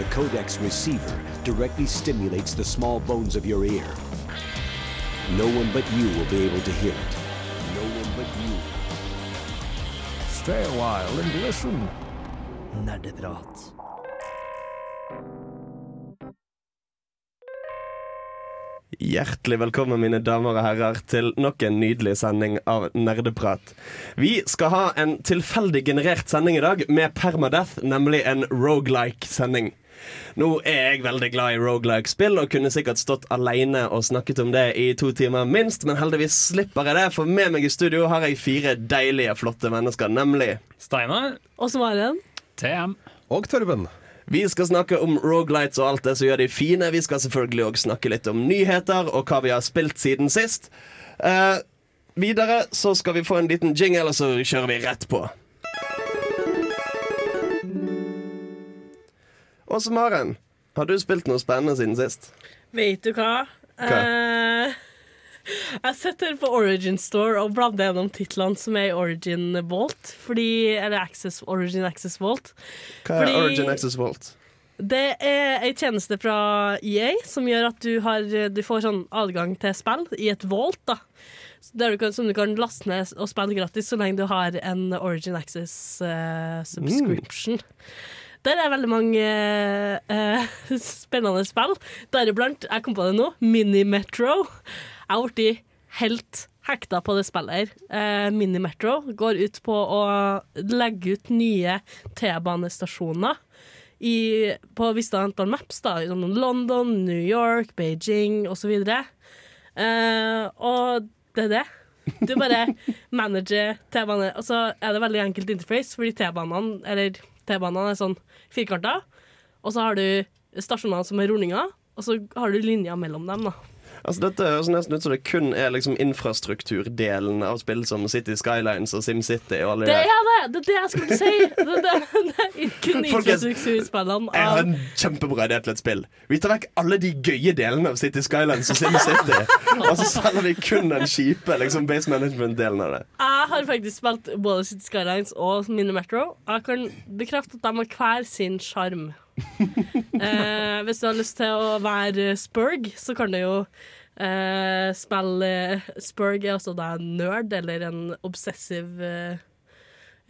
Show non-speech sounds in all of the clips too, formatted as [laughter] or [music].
The Codex receiver directly stimulates the small bones of your ear. No one but you will be able to hear it. No one but you. Stay a while and listen. Nerdeprat. Hjertelig velkommen, mine damer og herrer, til nok en nydelig sending av Nerdeprat. Vi skal ha en tilfeldig generert sending i dag med permadeath, nemlig en rogelike-sending. Nå er jeg veldig glad i rogelike-spill og kunne sikkert stått alene og snakket om det i to timer minst, men heldigvis slipper jeg det, for med meg i studio har jeg fire deilige, flotte mennesker, nemlig Steinar. Og så var det. TM. Og Torben. Vi skal snakke om rogelights og alt det som gjør de fine. Vi skal selvfølgelig òg snakke litt om nyheter og hva vi har spilt siden sist. Uh, videre så skal vi få en liten jingle, og så kjører vi rett på. Åse Maren, har du spilt noe spennende siden sist? Vet du hva? Hva? Uh... [laughs] jeg sitter på Origin Store og blander gjennom titlene som er i Origin Vault. Fordi, eller Access, Origin Access Vault. Hva er Fordi- Origin Access Vault? Det er ei tjeneste fra EA som gjør at du, har, du får sånn adgang til spill i et vault. da du kan, Som du kan laste ned og spille gratis så lenge du har en Origin Access uh, subscription. Der er veldig mange eh, [laughs] spennende spill. Deriblant, jeg kom på det nå, Mini-Metro. Jeg blitt helt hekta på det spillet her. Eh, Mini-Metro går ut på å legge ut nye T-banestasjoner i, på visse antall maps, da, sånn London, New York, Beijing osv. Eh, og det er det. Du bare [laughs] manager T-bane. Og så er det veldig enkelt interface, fordi T-banene eller T-banene er sånn firkanta, Og så har du stasjonene som er rundinger, og så har du linjer mellom dem. da Altså Dette høres nesten ut som det kun er liksom infrastrukturdelen av spill som City Skylines og SimCity og alle Det de er det! Det er det jeg skulle si! Det, det, det er kun infrastrukturspillene Jeg har en kjempebra idé til et spill. Vi tar vekk alle de gøye delene av City Skylines og SimCity, og så selger vi kun den kjipe liksom base management-delen av det. Jeg har faktisk spilt både City Skylines og Mini Metro. Jeg kan bekrefte at de har hver sin sjarm. [laughs] eh, hvis du har lyst til å være Spurg, så kan du jo eh, spille Spurg er altså da en nerd, eller en obsessiv eh,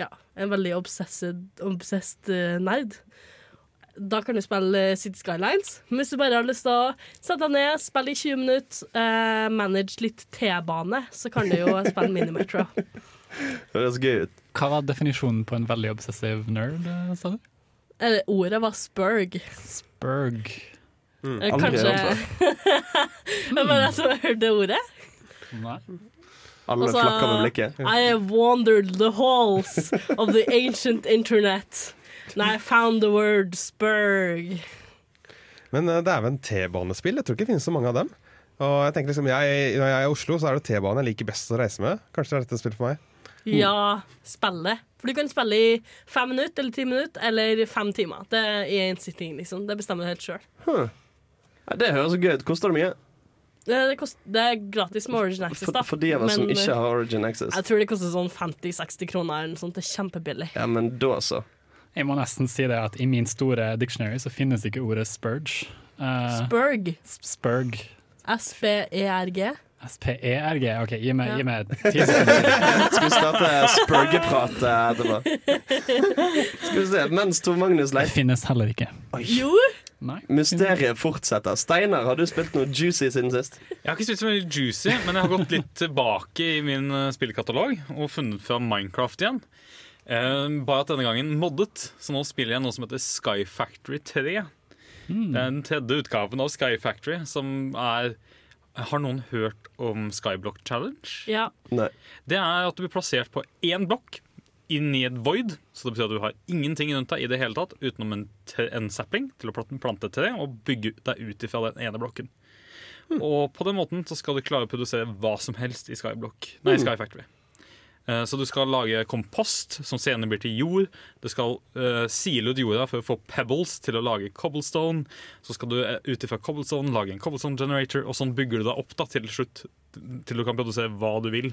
Ja, en veldig obsessed, obsessed eh, nerd. Da kan du spille City Skylines. Men hvis du bare har lyst til å sette deg ned, spille i 20 minutter, eh, manage litt T-bane, så kan du jo spille Minimetro. [laughs] Høres gøy ut. Hva var definisjonen på en veldig obsessiv nerd, eh, sa du? Eller ordet var Spurg. Spurg. Mm, aldri Kanskje Det [laughs] var jeg som hørte ordet. Nei. Alle Også, flakka med blikket. I have wandered the halls of the ancient internet. And I found the word Spurg. Men eh, det er vel en T-banespill. Jeg tror ikke det finnes så mange av dem. Og jeg tenker liksom, jeg, Når jeg er i Oslo, så er det T-bane jeg liker best å reise med. Kanskje det er dette spillet for meg. Ja, spille. For du kan spille i fem minutter eller ti minutter eller fem timer. Det er én sitting, liksom. Det bestemmer du helt sjøl. Ja, det høres så gøy ut. Koster det mye? Det, det, kost- det er gratis med Origin Access, For, da. for de av oss som ikke eh, har Origin Access. Jeg tror det koster sånn 50-60 kroner eller noe sånt. Det er kjempebillig. Ja, men da så. Jeg må nesten si det at i min store dictionary så finnes ikke ordet spurge. Uh, Spurg. Spurg. S-p-e-r-g. S-p-e-r-g. OK, gi meg, Ja. gi meg ti sekunder. [laughs] Skal vi starte spurgeprat eh, etterpå? Skal vi se. Mens Tor Magnus Det finnes heller ikke. Jo! Nei. Mysteriet fortsetter. Steinar, har du spilt noe juicy siden sist? Jeg har ikke spilt så mye juicy, men jeg har gått litt tilbake i min eh, spillkatalog og funnet fra Minecraft igjen. Eh, bare at denne gangen moddet, så nå spiller jeg noe som heter Sky Factory 3. Det er den tredje utgaven av Sky Factory, som er Har noen hørt om Skyblock Challenge? Ja. Nei. Det er at du blir plassert på én blokk inn i et void. Så det betyr at du har ingenting rundt deg i det hele tatt utenom en, en sapling til å plante til et tre og bygge deg ut ifra den ene blokken. Og på den måten så skal du klare å produsere hva som helst i Skyblock, nei, Sky Factory. Eh, Så du skal lage kompost som senere blir til jord. Du skal uh, sile ut jorda for å få pebbles til å lage cobblestone. Så skal du uh, ut ifra cobblestone lage en cobblestone generator, og sånn bygger du deg opp da til slutt til du kan produsere hva du vil.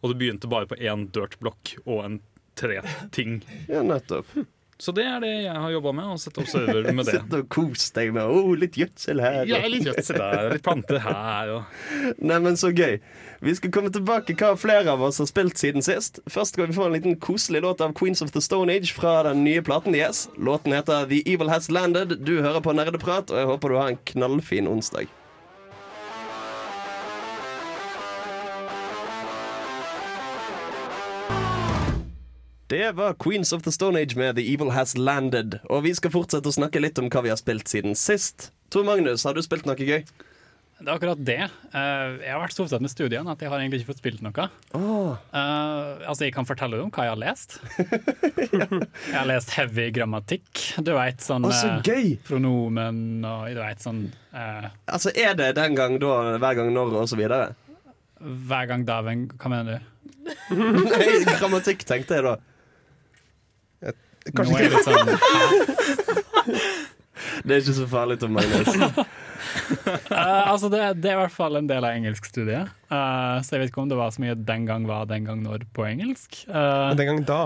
Og du begynte bare på én dirtblokk og en tre ting. Ja, nettopp. Så det er det jeg har jobba med, å sette opp server med [laughs] det. Sitte og kos deg med oh, litt gjødsel her. Ja, litt gjødsel der, litt planter her og Neimen, så gøy. Vi skal komme tilbake hva flere av oss har spilt siden sist. Først skal vi få en liten koselig låt av Queens of the Stone Age fra den nye platen deres. Låten heter The Evil Has Landed. Du hører på Nerdeprat, og jeg håper du har en knallfin onsdag. Det var Queens of the Stone Age med The Evil Has Landed. Og vi skal fortsette å snakke litt om hva vi har spilt siden sist. Tor Magnus, har du spilt noe gøy? Det er akkurat det. Eh, jeg har vært så opptatt med studiene at jeg har egentlig ikke fått spilt noe. Oh. Altså, Jeg kan fortelle deg om hva jeg har lest. Jeg har lest heavy grammatikk. Du veit sånn oh, så eh, gøy! pronomen og du vet sånn uh, Altså, er det den gang, da, hver gang, når, og så videre? Hver gang da, Hva mener du? Nei, grammatikk, tenkte jeg da. Nå er det sånn [laughs] Det er ikke så farlig, Tom Magnus. uh, [laughs] altså det, det er i hvert fall en del av engelskstudiet. Uh, så jeg vet ikke om det var så mye 'den gang var den gang når' på engelsk. Uh, Men den gang da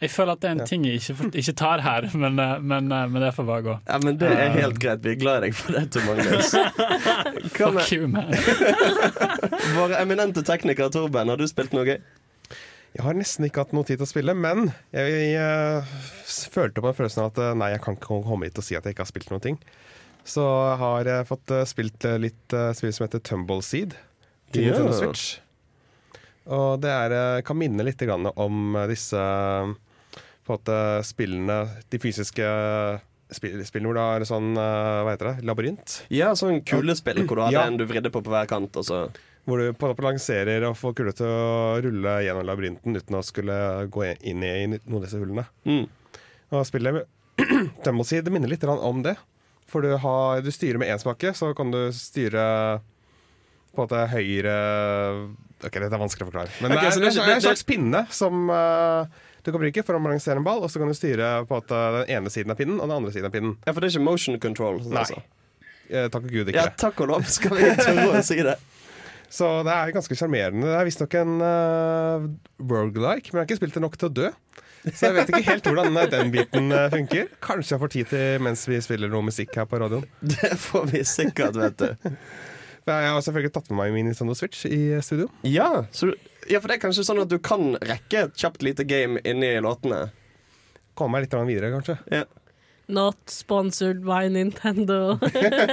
jeg føler at det er en ting jeg ikke, ikke tar her, [laughs] men, eh, men, eh, men det får bare gå. Ja, men Det er helt greit. Vi er glad i deg for det, Tom Magnus. Fuck you, man. våre eminente teknikere, Torben? Har du spilt noe gøy? Jeg har nesten ikke hatt noe tid til å spille, men jeg jeg, s- følte på en følelse av at eh, nei, jeg kan ikke komme hit og si at jeg ikke har spilt noen ting. Så jeg har jeg fått eh, spilt eh, litt spill som heter Tumbleseed til Ja. Nintendo Switch. Og det er, eh, kan minne litt grann om eh, disse eh, måte, spillene, de fysiske spill, spillene hvor det har sånn, eh, hva heter det, labyrint. Ja, sånn kulespill hvor du har Ja. en du vridde på på hver kant. Og så. Hvor du på en måte balanserer og får kula til å rulle gjennom labyrinten uten å skulle gå inn i noen av disse hullene. Mm. Og spillet [clears throat] si, det minner litt om det. For du, har, du styrer med én spake, så kan du styre på en måte høyre Ok, dette er vanskelig å forklare. Men okay, det, er, det, det- er en slags pinne som uh, du kan bruke for å balansere en ball, og så kan du styre på at den ene siden av pinnen og den andre siden av pinnen. Ja, For det er ikke motion control? sånn Nei. altså. Eh, takk og gud ikke Ja, takk og lov, skal vi tørre å si det. Så det er ganske sjarmerende. Det er visstnok en uh, worglike, men jeg har ikke spilt det nok til å dø. Så jeg vet ikke helt hvordan eh, den biten eh, funker. Kanskje jeg får tid til mens vi spiller noe musikk her på radioen. Det får vi sikkert, vet du. Jeg har selvfølgelig tatt med meg min Nintendo Switch i studio. Ja, så, du- ja, for det er kanskje sånn at du kan rekke et kjapt lite game inni låtene. Komme meg litt videre, kanskje. Ja. Not sponsored by Nintendo.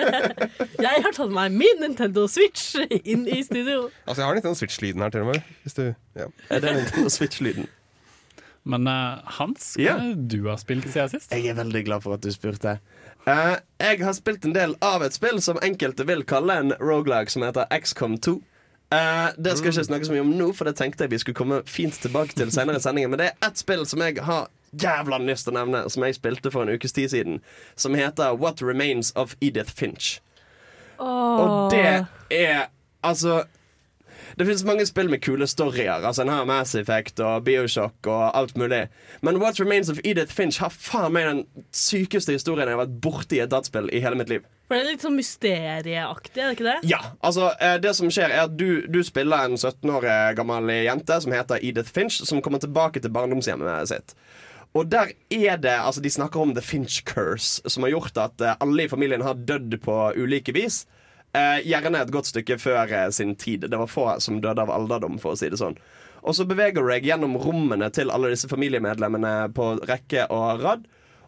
[laughs] jeg har tatt meg min Nintendo Switch inn i studio. Altså, Jeg har Nintendo Switch-lyden her til og med. Hvis du, ja. Er det Nintendo Switch-lyden? Men uh, Hans, hva yeah. du har spilt siden sist? Jeg er veldig glad for at du spurte. Uh, jeg har spilt en del av et spill som enkelte vil kalle en roguelike, som heter XCOM 2. Uh, det skal jeg ikke snakke så mye om nå, for det tenkte jeg vi skulle komme fint tilbake til senere i sendingen. Men det er ett spill som jeg har jævla lyst til å nevne, som jeg spilte for en ukes tid siden, som heter What Remains of Edith Finch. Og det er altså Det finnes mange spill med kule storyer. Altså En har Mass Effect og Bioshock og alt mulig. Men What Remains of Edith Finch har faen meg den sykeste historien jeg har vært borti i et dataspill i hele mitt liv. For det er litt sånn mysterieaktig, er det ikke det? Ja, altså eh, Det som skjer, er at du, du spiller en 17 år gammel jente som heter Edith Finch, som kommer tilbake til barndomshjemmet sitt. Og der er det Altså, de snakker om the Finch curse, som har gjort at eh, alle i familien har dødd på ulike vis. Eh, gjerne et godt stykke før eh, sin tid. Det var få som døde av alderdom, for å si det sånn. Og så beveger du deg gjennom rommene til alle disse familiemedlemmene på rekke og rad.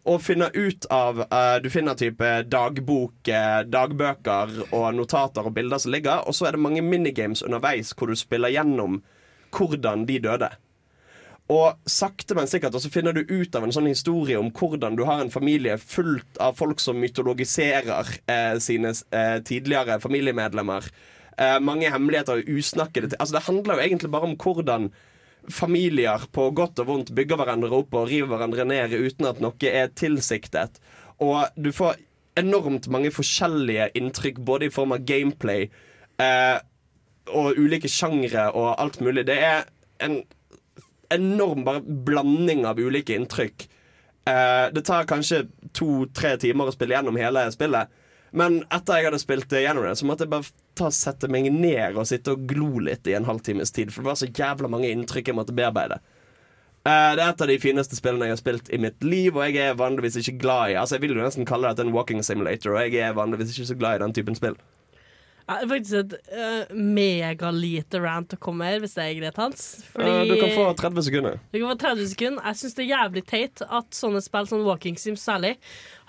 Og finner ut av eh, Du finner type dagbok, eh, dagbøker og notater og bilder som ligger. Og så er det mange minigames underveis hvor du spiller gjennom hvordan de døde. Og sakte, men sikkert Og så finner du ut av en sånn historie om hvordan du har en familie fullt av folk som mytologiserer eh, sine eh, tidligere familiemedlemmer. Eh, mange hemmeligheter og usnakkede ting. Altså, det handler jo egentlig bare om hvordan familier på godt og vondt bygger hverandre opp og river hverandre ned uten at noe er tilsiktet. Og du får enormt mange forskjellige inntrykk, både i form av gameplay eh, og ulike sjangre og alt mulig. Det er en enorm bare blanding av ulike inntrykk. Eh, det tar kanskje to-tre timer å spille gjennom hele spillet. Men etter jeg hadde spilt gjennom det, så måtte jeg bare ta, sette meg ned og sitte og glo litt i en halvtimes tid. For det var så jævla mange inntrykk jeg måtte bearbeide. Eh, det er et av de fineste spillene jeg har spilt i mitt liv, og jeg er vanligvis ikke glad i Altså Jeg vil jo nesten kalle det en walking simulator, og jeg er vanligvis ikke så glad i den typen spill. Ja, det er faktisk et uh, megalite rant å komme her, hvis det er greit, Hans. Fordi uh, du kan få 30 sekunder. du kan få 30 sekunder. Jeg syns det er jævlig teit at sånne spill, sånn Walking Sims særlig,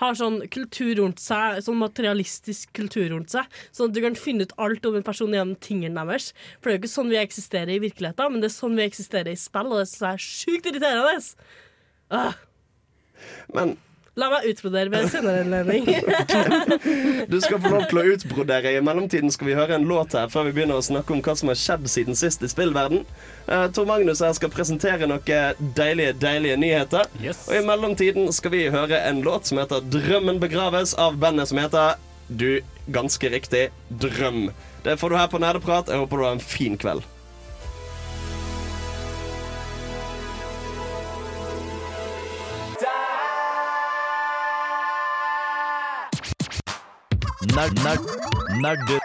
har sånn kultur rundt seg, sånn materialistisk kultur rundt seg. Sånn at du kan finne ut alt om en person gjennom tingene deres. For det er jo ikke sånn vi eksisterer i virkeligheten, men det er sånn vi eksisterer i spill, og det synes jeg er sjukt irriterende. Uh. Men la meg utbrodere ved en senere anledning. [laughs] du skal få lov til å utbrodere. I mellomtiden skal vi høre en låt her før vi begynner å snakke om hva som har skjedd siden sist i spillverden. Uh, Tor Magnus her skal presentere noen deilige, deilige nyheter. Yes. Og i mellomtiden skal vi høre en låt som heter 'Drømmen begraves' av bandet som heter Du, ganske riktig, Drøm. Det får du her på Nerdeprat. Jeg håper du har en fin kveld. Nerdenytt.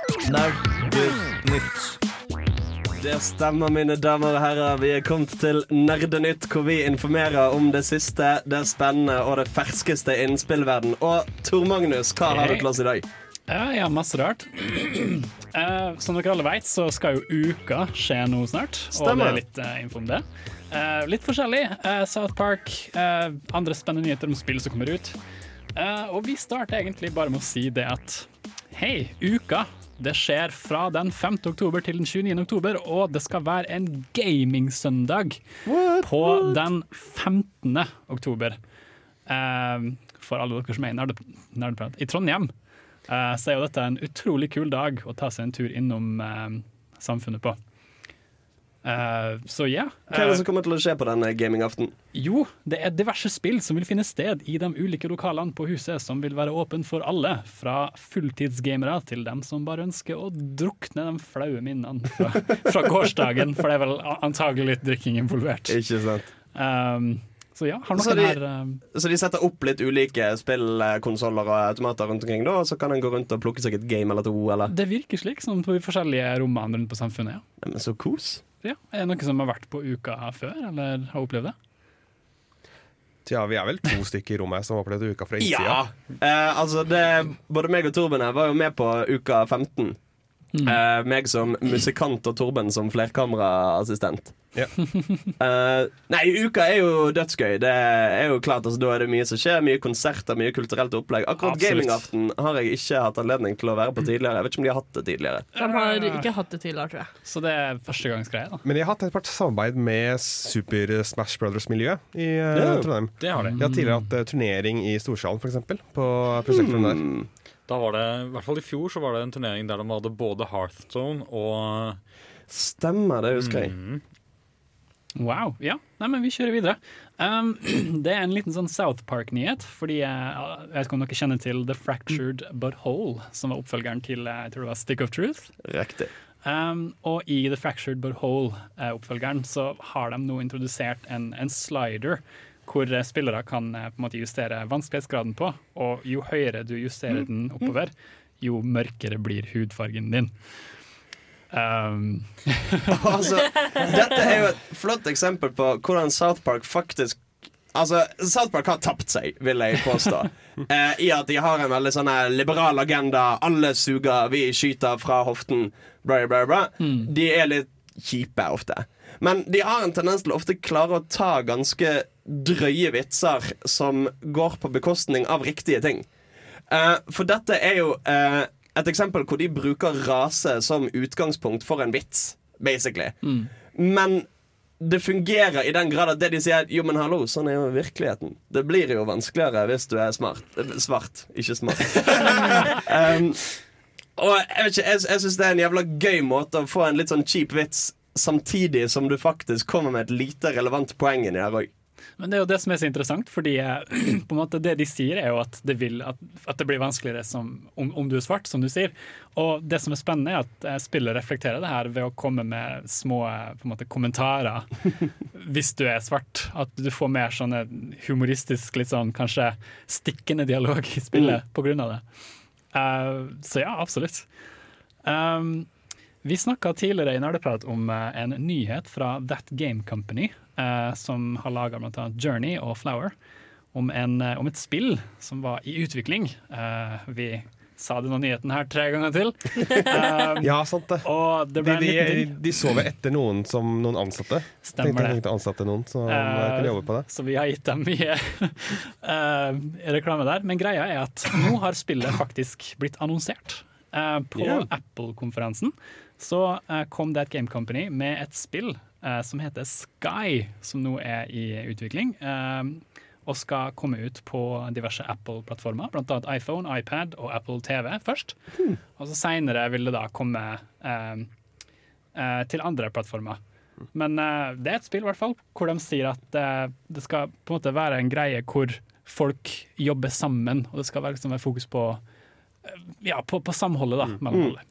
Det stemmer, mine damer og herrer. Vi er kommet til Nerdenytt, hvor vi informerer om det siste, det spennende og det ferskeste innen spillverden. Og Tor Magnus, hva har du til oss i dag? Ja, ja, masse rart. Uh, [clears throat] som dere alle vet, så skal jo uka skje nå snart. Og det er litt uh, info om det. Uh, litt forskjellig. Eh, South Park, eh, andre spennende nyheter om spill som kommer ut. Eh, og vi starter egentlig bare med å si det at hei, uka det skjer fra den 5. oktober til den 29. oktober, og det skal være en gamingsøndag på den 15. oktober. Eh, for alle dere som er i nerdeprat i Trondheim, eh, så er jo dette en utrolig kul dag å ta seg en tur innom eh, samfunnet på. Eh, så ja. Hva er det eh, som kommer til å skje på denne gamingaften? jo, det er diverse spill som vil finne sted i de ulike lokalene på huset, som vil være åpen for alle. Fra fulltidsgamere til dem som bare ønsker å drukne de flaue minnene fra, [laughs] fra gårsdagen, for det er vel antagelig litt drikking involvert. Ikke sant. Um, så ja, har Så noen de- her um, Så de setter opp litt ulike spillkonsoller og automater rundt omkring, da, og så kan en gå rundt og plukke seg et game eller to, eller Det virker slik, som på de forskjellige rommene rundt på samfunnet. ja. Men så kos. Ja, Er det noen som har vært på uka før, eller har opplevd det? Tja, vi er vel to stykker i rommet som har opplevd uka fra innsida. Ja! Eh, altså, det, både meg og Torben her var jo med på uka 15. Eh, meg som musikant og Torben som flerkameraassistent. Ja. Uh, nei, uka er jo dødsgøy. Det er jo klart, altså, Da er det mye som skjer. Mye konserter, mye kulturelt opplegg. Akkurat gamingaften har jeg ikke hatt anledning til å være på tidligere. Jeg vet ikke om de har hatt det tidligere. De har ikke hatt det tidligere, tror jeg. Så det er førstegangsgreie, da. Men de har hatt et par samarbeid med Super Smash Brothers-miljøet i uh, Ja. Trondheim. Det har de. De har tidligere hatt turnering i Storsalen, f.eks. På prosjektet der. Mm. Da var det, i hvert fall i fjor så var det en turnering der de hadde både Hearthstone og Stemmer, det husker jeg. mm, Wow. Ja, Nei, men vi kjører videre. Um, [clears throat] det er en liten sånn South Park-nyhet. Fordi jeg, jeg vet ikke om dere kjenner til The Fractured But Whole, som var oppfølgeren til eh, jeg tror det var Stick of Truth. Riktig. Um, og i The Fractured But Whole-oppfølgeren så har de nå introdusert en, en slider hvor spillere kan eh, på en måte justere vanskelighetsgraden på. Og jo høyere du justerer den oppover, jo mørkere blir hudfargen din. Um, [laughs] altså, dette er jo et flott eksempel på hvordan South Park faktisk Altså, South Park har tapt seg, vil jeg påstå. [laughs] Eh, I at de har en veldig sånn liberal agenda. Alle suger, vi skyter fra hoften. Bla, bla, bla. De er litt kjipe ofte. Men de har en tendens til å ofte klare å ta ganske drøye vitser som går på bekostning av riktige ting. Uh, for dette er jo uh, et eksempel hvor de bruker rase som utgangspunkt for en vits, basically. Men det fungerer i den grad at det de sier Jo, men hallo, sånn er jo virkeligheten. Det blir jo vanskeligere hvis du er smart. Svart, ikke smart. [laughs] [laughs] um, og jeg vet ikke, jeg, jeg syns det er en jævla gøy måte å få en litt sånn cheap vits samtidig som du faktisk kommer med et lite relevant poeng inni her òg. Men det er jo det som er så interessant, fordi eh, [clears throat] på en måte det de sier er jo at det, vil, at, at det blir vanskeligere som, om, om du er svart, som du sier. Og det som er spennende, er at eh, spillet reflekterer det her ved å komme med små eh, på en måte, kommentarer [laughs] hvis du er svart. At du får mer sånne humoristisk, litt sånn kanskje stikkende dialog i spillet på grunn av det. Uh, så ja, absolutt. Um, Vi snakka tidligere i Nerdeprat om eh, en nyhet fra That Game Company, eh, som har laga bl.a. Journey og Flower, om, en, eh, om et spill som var i utvikling. Eh, vi sa denne nyheten her tre ganger til. Um, [laughs] Ja, sant det. og det De, de, liten de så vel etter noen som noen ansatte. Stemmer Tenkte tenkte ansatte noen som uh, kunne jobbe på det. Så vi har gitt dem mye uh, [laughs] reklame der. Men greia er at nå har spillet faktisk blitt annonsert. uh, på yeah. Apple-konferansen så eh, kom det et Game Company med et spill eh, som heter Sky, som nå er i utvikling. eh, og skal komme ut på diverse Apple-plattformer, bl.a. iPhone, iPad og Apple TV først. Og så seinere vil det da komme til andre plattformer. Men det er et spill i hvert fall, hvor de sier at det skal på en måte være en greie hvor folk jobber sammen, og det skal liksom, være fokus på, ja, på, på samholdet da, mellom alle.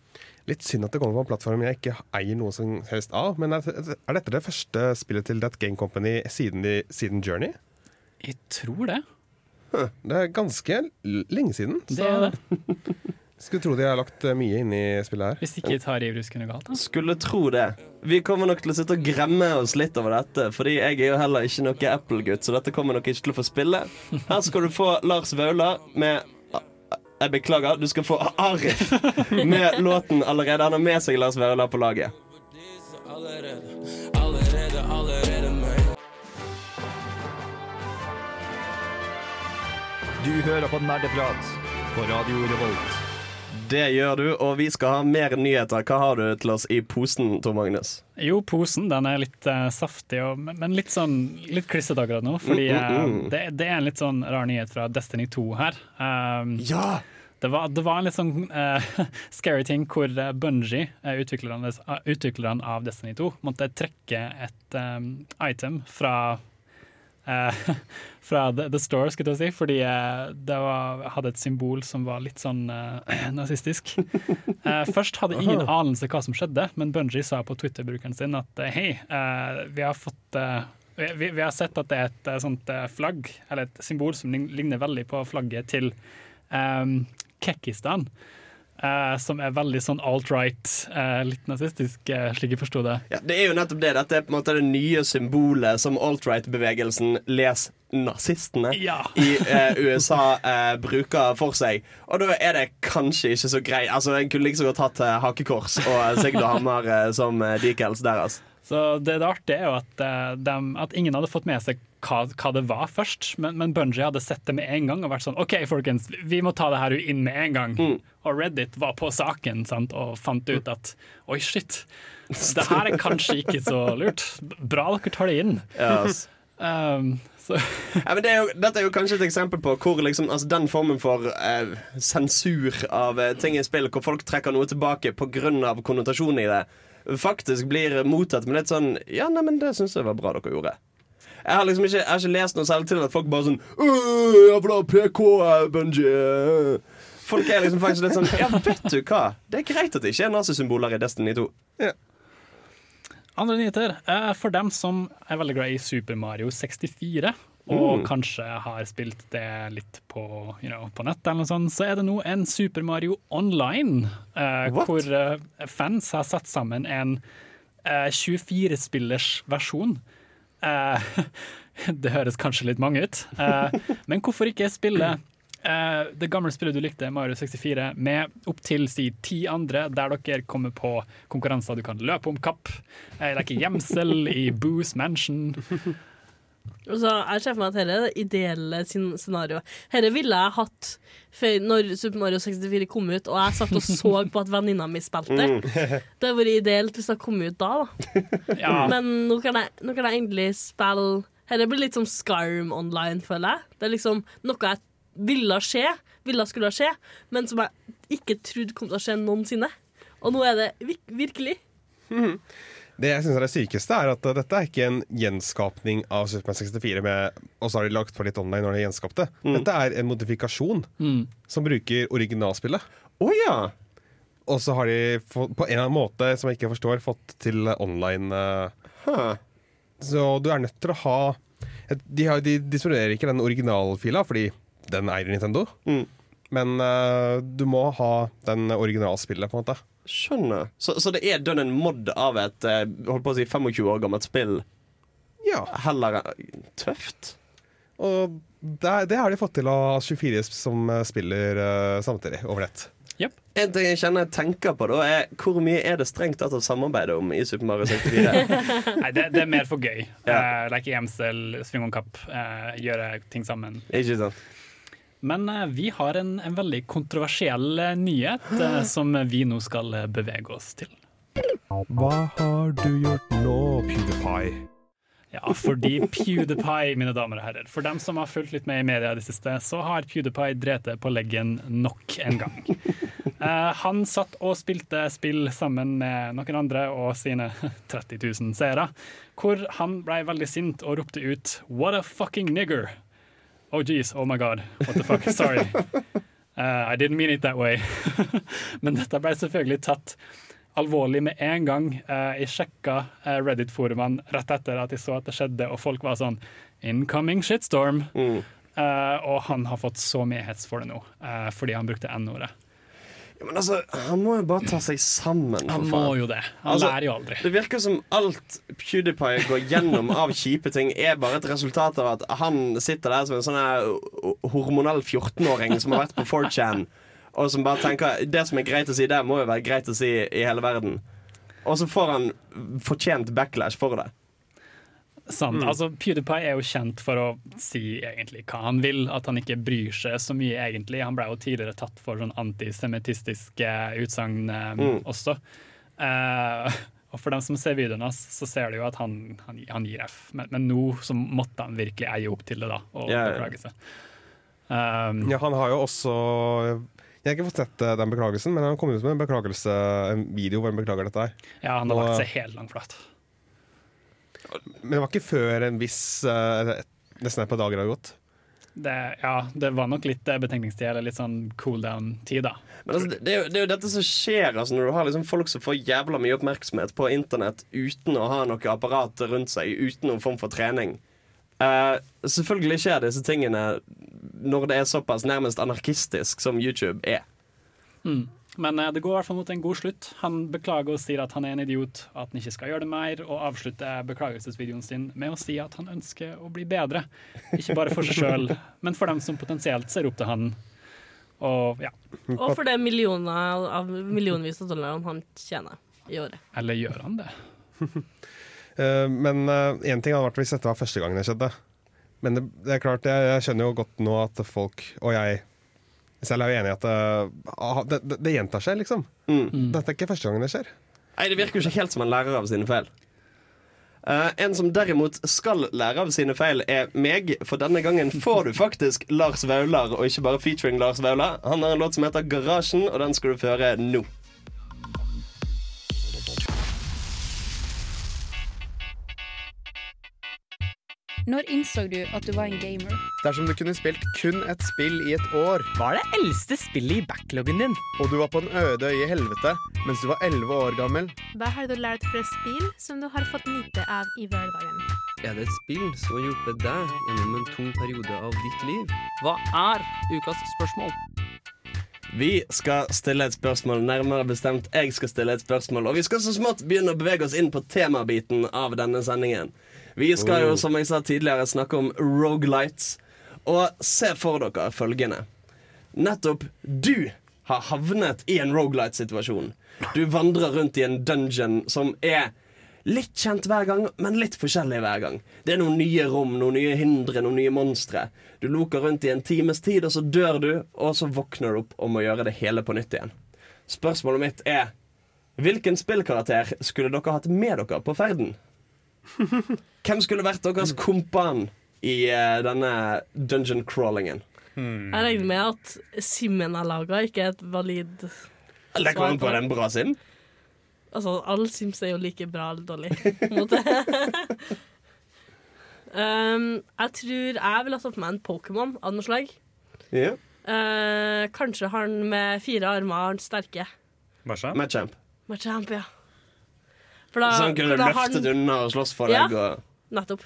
Litt synd at det kommer på en plattform jeg ikke eier noe som helst av. Men er, er dette det første spillet til That Game Company siden, de, siden Journey? Jeg tror det. Det er ganske lenge siden. Det er det. [laughs] Skulle tro de har lagt eh, mye inn i spillet her. Hvis ikke tar i noe galt. Da. Skulle tro det. Vi kommer nok til å sitte og gremme oss litt over dette, fordi jeg er jo heller ikke noe Apple-gutt, så dette kommer nok ikke til å få spille. Her skal du få Lars Vaular med Jeg beklager, du skal få Arif med låten allerede. Han har med seg Lars Vaular på laget. Du hører på Nerdeprat på Radio Revolt. Det gjør du, og vi skal ha mer nyheter. Hva har du til oss i posen, Tor Magnus? Jo, posen den er litt uh, saftig, og, men- litt sånn litt klissete akkurat nå. Fordi eh, det, det er en litt sånn rar nyhet fra Destiny 2 her. Um, Ja! Det var, det var en litt sånn uh, [laughs] scary ting hvor Bungie, utvikleren, utviklerne, uh, av Destiny 2, måtte trekke et um, item fra eh, [laughs] fra the, the Store, skulle jeg si, fordi eh, det var, hadde et symbol som var litt sånn eh, [clears throat] nazistisk. Eh, først hadde ingen anelse hva som skjedde, men Bungie sa på Twitter-brukeren sin at hei, vi har fått eh, vi, vi har sett at det er et sånt flagg, eller et symbol som ligner veldig på flagget til um, Kekkistan. Eh, som er veldig sånn alt-right, eh, litt nazistisk, uh, slik jeg forsto det. Ja, det er jo nettopp det. Dette er på en måte det nye symbolet som alt-right-bevegelsen, les nazistene, Ja. [laughs] i eh, USA eh, bruker for seg. Og da er det kanskje ikke så greit. Altså, En kunne like så godt hatt eh, hakekors og Sigurd Hamar eh, som eh, decals deres. Så det, det artige er jo at, eh, dem- at ingen hadde fått med seg hva, hva det var først, men, men Bungie hadde sett det med en gang og vært sånn OK, folkens, vi må ta det her inn med en gang. Og Reddit var på saken sant, og fant ut at oi, shit, [laughs] det her er kanskje ikke så lurt. Bra dere tar det inn. Yes. [laughs] Um, så Ja, men det er jo, dette er jo kanskje et eksempel på hvor liksom, altså, den formen for eh, sensur av eh, ting i spill, hvor folk trekker noe tilbake pga. konnotasjonen i det, faktisk blir mottatt med litt sånn Ja, neimen, det syns jeg var bra dere gjorde. Jeg har liksom ikke, jeg har ikke lest noe særlig til at folk bare sånn «Øh, Jævla PK, Bunji. Folk er liksom faktisk litt sånn Ja, vet du hva? Det er greit at det ikke er nazisymboler i Destiny 2. Andre nyheter. Eh, For dem som er veldig glad i Super Mario 64, og kanskje har spilt det litt på, you know, på nett, eller noe sånt, så er det nå en Super Mario Online, eh, hvor eh, fans har satt sammen en eh, 24-spillers versjon. Eh, [laughs] det høres kanskje litt mange ut, eh, men hvorfor ikke spille eh, det gamle spillet du likte, Mario 64, med opptil si ti andre, der dere kommer på konkurranser du kan løpe om kapp, leke gjemsel i Boos Mansion. Og så Jeg ser for meg at dette er det ideelle sin- scenarioet. Dette ville jeg hatt før når Super Mario 64 kom ut, og jeg satt og så [laughs] på at venninna mi spilte. [laughs] Det hadde vært ideelt hvis det kom ut da. da. [laughs] Ja, Men nå kan, jeg, nå kan jeg endelig spille Dette blir litt som Skyrim online, føler jeg. Det er liksom noe jeg ville skje, ville skulle skje, men som jeg ikke trodde kom til å skje noensinne. Og nå er det vir- virkelig. Det jeg synes er det sykeste, er at dette er ikke en gjenskapning av Superman 64, med, og så har de lagt på litt online når de gjenskapte. Dette er en modifikasjon som bruker originalspillet. Å ja! Og så har de på en eller annen måte, som jeg ikke forstår, fått til online uh, Huh. Så du er nødt til å ha de, har, de disponerer ikke den originalfila, fordi den eier Nintendo. Mm. Men uh, du må ha den originalspillet, på en måte. Skjønner. Så, så det er dønn en mod av et eh, holdt på å si 25 år gammelt spill. Ja, Heller tøft. og det, det har de fått til av 24 som eh, spiller uh, samtidig over nett. Yep. En ting jeg kjenner jeg tenker på, da er hvor mye er det strengt tatt å samarbeide om i Super Mario 64? [laughs] Nei, det, det er mer for gøy. Ja. Uh, leke gjemsel, swing om kapp, uh, gjøre ting sammen. Ikke sant? Men eh, vi har en, en veldig kontroversiell eh, nyhet eh, [gasps] som vi nå skal bevege oss til. Hva har du gjort nå, PewDiePie? Ja, fordi PewDiePie, mine damer og herrer For dem som har fulgt litt med i media i det siste, så har PewDiePie drept på leggen nok en gang. [laughs] Eh, han satt og spilte spill sammen med noen andre og sine [laughs] 30 000 seere, hvor han ble veldig sint og ropte ut 'What a fucking nigger'. Oh jeez, oh my god, what the fuck, sorry. [laughs] Uh, I didn't mean it that way. [laughs] Men dette ble selvfølgelig tatt alvorlig med en gang. Uh, jeg sjekka eh, Reddit-forumene rett etter at jeg så at det skjedde, og folk var sånn Incoming shitstorm. Mm. Uh, og han har fått så mye hets for det nå, fordi han brukte N-ordet. Ja, men altså, han må jo bare ta seg sammen. Han må jo det. Han Altså, lærer jo aldri. Det virker som alt PewDiePie går gjennom av kjipe ting, er bare et resultat av at han sitter der som en sånn hormonell 14-åring som har vært på 4chan, og som bare tenker Det som er greit å si der, må jo være greit å si i hele verden. Og så får han fortjent backlash for det. Sant. Mm. Altså, PewDiePie er jo kjent for å si egentlig hva han vil, at han ikke bryr seg så mye egentlig. Han ble jo tidligere tatt for sånn antisemittistiske utsagn um, Mm. også. Uh, og for dem som ser videoen hans, så ser du jo at han, han, han gir F. Men, men nå så måtte han virkelig eie opp til det da, og ja. beklage seg. Um, Ja, han har jo også Jeg har ikke fått sett eh, den beklagelsen, men han kom ut med en beklagelse En video hvor han beklager dette her. ja, han har og, lagt seg helt langflat. Men det var ikke før en viss uh, Nesten et par dager hadde gått. Det, ja, det var nok litt eh, betenkningstid, eller litt sånn cool down-tid, da. Men altså, det, det, er jo, det er jo dette som skjer altså, når du har liksom folk som får jævla mye oppmerksomhet på internett uten å ha noe apparat rundt seg, uten noen form for trening. Uh, selvfølgelig skjer disse tingene når det er såpass nærmest anarkistisk som YouTube er. Men eh, det går i hvert fall mot en god slutt. Han beklager og sier at han er en idiot, at han ikke skal gjøre det mer, og avslutter beklagelsesvideoen sin med å si at han ønsker å bli bedre. Ikke bare for seg sjøl, [laughs] men for dem som potensielt ser opp til han. Og ja, Og for det millioner av millionvis av dollar han tjener i året. eller gjør han det? [laughs] Eh, men én ting hadde vært hvis dette var første gangen det skjedde. Men det, det er klart, jeg, jeg skjønner jo godt nå at folk, og jeg selv er jo enig i at det, ah, det, det, det gjentar seg, liksom. Mm. Dette er ikke første gangen det skjer. Nei, Det virker jo ikke helt som en lærer av sine feil. Uh, en som derimot skal lære av sine feil, er meg. For denne gangen får du faktisk Lars Vaular, og ikke bare featuring Lars Vaular. Han har en låt som heter Garasjen, og den skal du føre nå. Når innså du at du var en gamer? Dersom du kunne spilt kun et spill i et år, Hva er det eldste spillet i backloggen din? og du var på en øde øye i helvete mens du var 11 år gammel, Hva har du lært fra spill som du har fått nyte av i hverdagen? Er det et spill som har hjulpet deg gjennom en tung periode av ditt liv? Hva er ukas spørsmål? Vi skal stille et spørsmål, nærmere bestemt jeg skal stille et spørsmål. Og vi skal så smått begynne å bevege oss inn på temabiten av denne sendingen. Vi skal jo, som jeg sa tidligere, snakke om rogelights. Og se for dere følgende. Nettopp du har havnet i en rogelight-situasjon. Du vandrer rundt i en dungeon som er litt kjent hver gang, men litt forskjellig hver gang. Det er noen nye rom, noen nye hindre, noen nye monstre. Du loker rundt i en times tid, og så dør du, og så våkner du opp og må gjøre det hele på nytt igjen. Spørsmålet mitt er Hvilken spillkarakter skulle dere hatt med dere på ferden? [laughs] Hvem skulle vært deres kompan i uh, denne dungeon crawlingen? Jeg regner med at Simen er laga, ikke et valid Det kommer an på den bra sim. Altså, alle Sims er jo like bra eller dårlig. på en måte. [laughs] um, jeg tror jeg ville ha tatt med en Pokémon av noe slag. Yeah. Uh, kanskje han med fire armer, han sterke. Machamp. Machamp, ja. For da, Så han kunne løftet han- unna og slåss for Ja. deg. Og... Nettopp.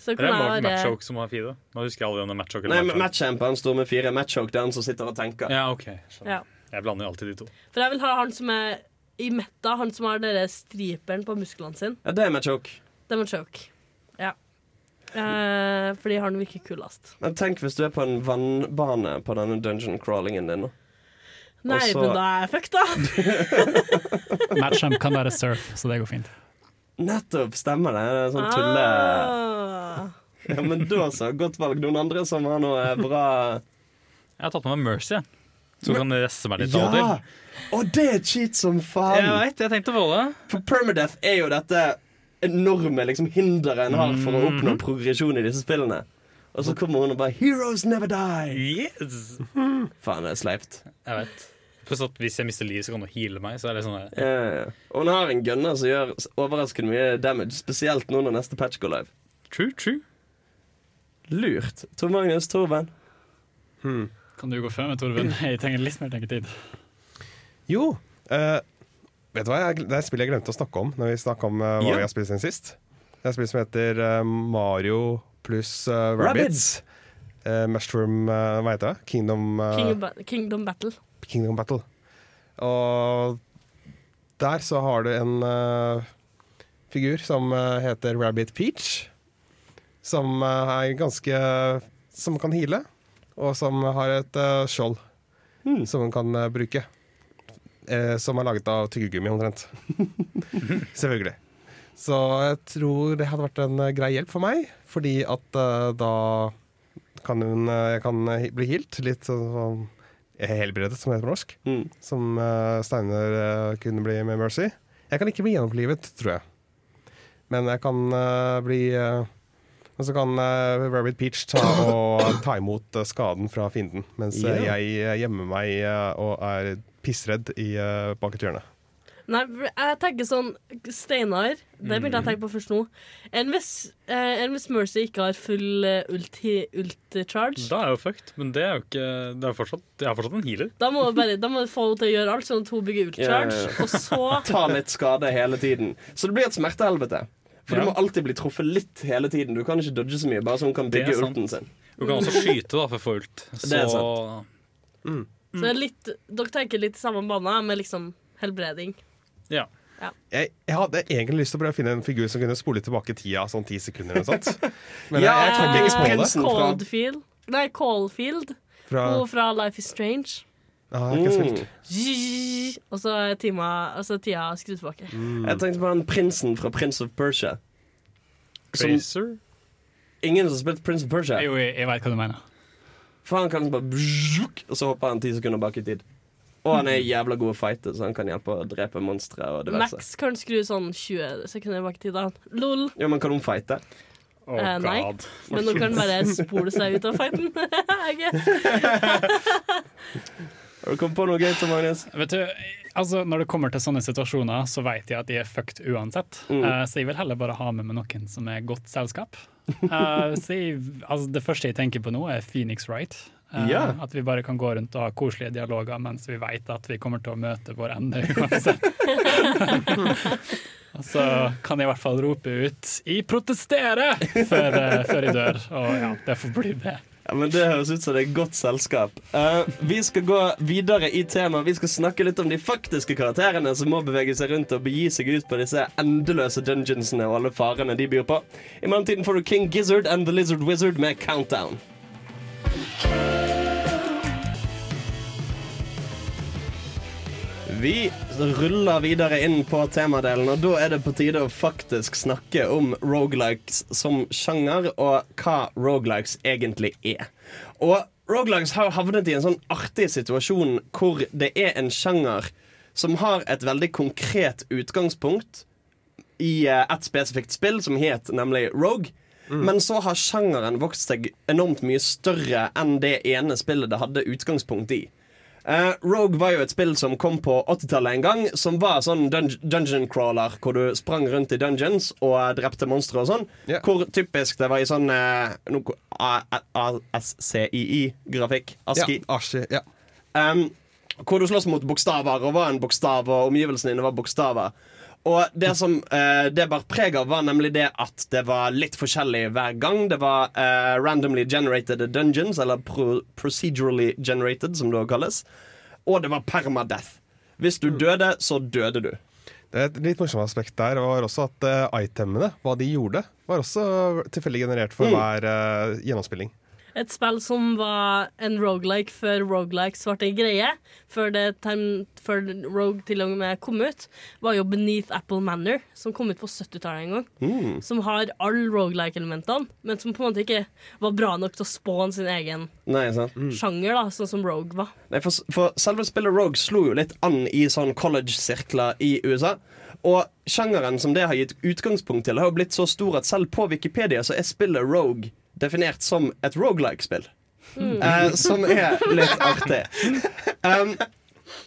Så Det er være Matchoke som har fire. Nå husker jeg aldri om det er Matchoke Nei, Matchamp han står med fire. Matchoke det er han som sitter og tenker. Ja, ok. ja. Jeg blander jo alltid de to. For jeg vil ha han som er i Meta, han som har den striperen på musklene sine. Ja, det er Matchoke Det er Matchoke Ja. Eh, fordi han virker kulest. Men tenk hvis du er på en vannbane på denne dungeon crawlingen din. da. Nei, Også... men da er jeg fucked, da. [laughs] Matcham kan være surf, så det går fint. Nettopp, stemmer det. det er sånn tulle... Ah. Ja, men da så, godt valg. Noen andre som har noe bra Jeg har tatt med meg Mercy, så kan jeg resse meg litt. Ja! av og til. Og det er cheat som faen! Jeg vet, jeg tenkte på det. For permadeath er jo dette enorme liksom, hinderet en har for å oppnå progresjon i disse spillene. Og så kommer hun og bare 'Heroes never die'. Yes. Faen, det er sleipt. Jeg vet. Pluss at hvis jeg mister liv, så kan du heale meg. Så er det sånn. Ja, ja. Og hun har en gunner som gjør overraskende mye damage, spesielt nå når neste patch går live. True, true. Lurt. Tor Magnus, Torben. Kan du gå før med Torben? [laughs] Jeg trenger litt mer tenketid. Jo, Uh, vet du hva? Jeg, det er et spill jeg glemte å snakke om Når vi snakket om uh, hva Ja. vi har spilt siden sist. Det er et spill som heter uh, Mario pluss uh, Rabbids. Uh, Mushroom uh, Hva heter det? Kingdom, uh, Kingdom, Kingdom Battle. Kingdom Battle. Og der så har du en uh, figur som eh, heter Rabbit Peach. Som eh, er ganske Som kan heale, og som har et uh, skjold som hun kan bruke. Eh, som er laget av tyggegummi, omtrent. [laughs] Selvfølgelig. Så jeg tror det hadde vært en grei hjelp for meg, fordi at uh, da kan hun Jeg kan bli healt. Litt sånn helbredet, som heter på norsk. Mm. Som uh, Steiner uh, kunne bli med Mercy. Jeg kan ikke bli gjenopplivet, tror jeg. Men jeg kan uh, bli Og så kan Rabbit Peach ta, [coughs] og, ta imot eh, skaden fra fienden, mens yeah. Jeg eh, gjemmer meg eh, og er pissredd i, bak et hjørne. Nei, jeg tenker sånn Steinar, det begynte jeg å tenke på først nå. Enn hvis, eh, enn hvis Mercy ikke har full uh, ulti, ulti-charge? Da er jeg jo fucked, men det er jo ikke det er fortsatt, Jeg er fortsatt en healer. Da må, du bare, da må du få henne til å gjøre alt, sånn at hun bygger ulti-charge. Ja, ja, ja. Og så [laughs] Ta litt skade hele tiden. Så det blir et smertehelvete. For Ja. du må alltid bli truffet litt hele tiden. Du kan ikke dodge så mye, bare så hun kan Det er bygge sant. ulten sin. Du kan også skyte da for å få ult. Så [laughs] Det er sant. Så det er litt, dere tenker litt i samme bane, med liksom helbreding. Ja. Jeg, jeg hadde egentlig lyst til å prøve å finne en figur som kunne spole tilbake tida sånn ti sekunder eller sånt. [laughs] Men Ja, jeg, jeg ikke på det. Coldfield Nei, Caulfield. Fra, Hun fra Life is Strange. ah, ikke Og så er tima, altså tida skrudd tilbake. Jeg tenkte på den prinsen fra Prince of Persia. Som ingen som har spilt Prince of Persia. Jo, jeg, jeg veit hva du mener. For han kan bare Og så hopper han ti sekunder bak i tid. Og han er jævla god å fighte, så han kan hjelpe å drepe monstre og diverse. Max kan skru sånn 20 sekunder bak i tid. Lol. Ja, men kan hun fighte? Oh, Eh, nei. God. Men nå kan bare spole seg ut av fighten. [laughs] [laughs] Har du kommet på noe gøy, Tom Magnus? Vet du, altså Når det kommer til sånne situasjoner, så vet jeg at de er fucked uansett. Mm. Uh, så jeg vil heller bare ha med meg noen som er godt selskap. Uh, så jeg, altså Det første jeg tenker på nå, er Phoenix Wright. Eh, Ja. At vi bare kan gå rundt og ha koselige dialoger mens vi vet at vi kommer til å møte vår ende [laughs] uansett. [laughs] Og så kan jeg i hvert fall rope ut 'I protestere!' før, eh, før jeg dør. Og ja, det får bli det. Ja, men Det høres ut som det er godt selskap. Uh, vi skal gå videre i temaet. Vi skal snakke litt om de faktiske karakterene som må bevege seg rundt og begi seg ut på disse endeløse dungeonsene og alle farene de byr på. I mellomtiden får du King Gizzard and The Lizard Wizard med Countdown. Vi ruller videre inn på temadelen, og da er det på tide å faktisk snakke om rogelikes som sjanger, og hva rogelikes egentlig er. Og rogelikes har havnet i en sånn artig situasjon hvor det er en sjanger som har et veldig konkret utgangspunkt i eh, et spesifikt spill som het nemlig Rogue. Men så har sjangeren vokst seg enormt mye større enn det ene spillet det hadde utgangspunkt i. Eh, Rogue var jo et spill som kom på 80-tallet en gang, som var sånn dun dungeon crawler, hvor du sprang rundt i dungeons og uh, drepte monstre og sånn. Yeah. Hvor typisk det var i sånn uh, ASCII-grafikk. ASCII. Ja, Ashi, ja. Um, hvor du slåss mot bokstaver og var en bokstav, og omgivelsene dine var bokstaver. Og det som eh, det bar preg av, var nemlig det at det var litt forskjellig hver gang. Det var eh, randomly generated dungeons, eller pro procedurally generated, som det også kalles. Og det var permadeath. Hvis du døde, så døde du. Det er et litt morsomt aspekt der var også at uh, itemene, hva de gjorde, var også tilfeldig generert for Mm. hver uh, gjennomspilling. Et spill som var en rogelike før rogelikes ble en greie, før, det, term- før Rogue til og med kom ut, var jo Beneath Apple Manor, som kom ut på 70-tallet en gang. Mm. Som har alle rogelike-elementene, men som på en måte ikke var bra nok til å spåne sin egen Nei, sant? sjanger, da, sånn som Rogue var. Nei, for, for selve spillet Rogue slo jo litt an i sånn college-sirkler i USA. Og sjangeren som det har gitt utgangspunkt til, har jo blitt så stor at selv på Wikipedia så er spillet Rogue definert som et rogelike-spill. Mm. Eh, som er litt artig. Um,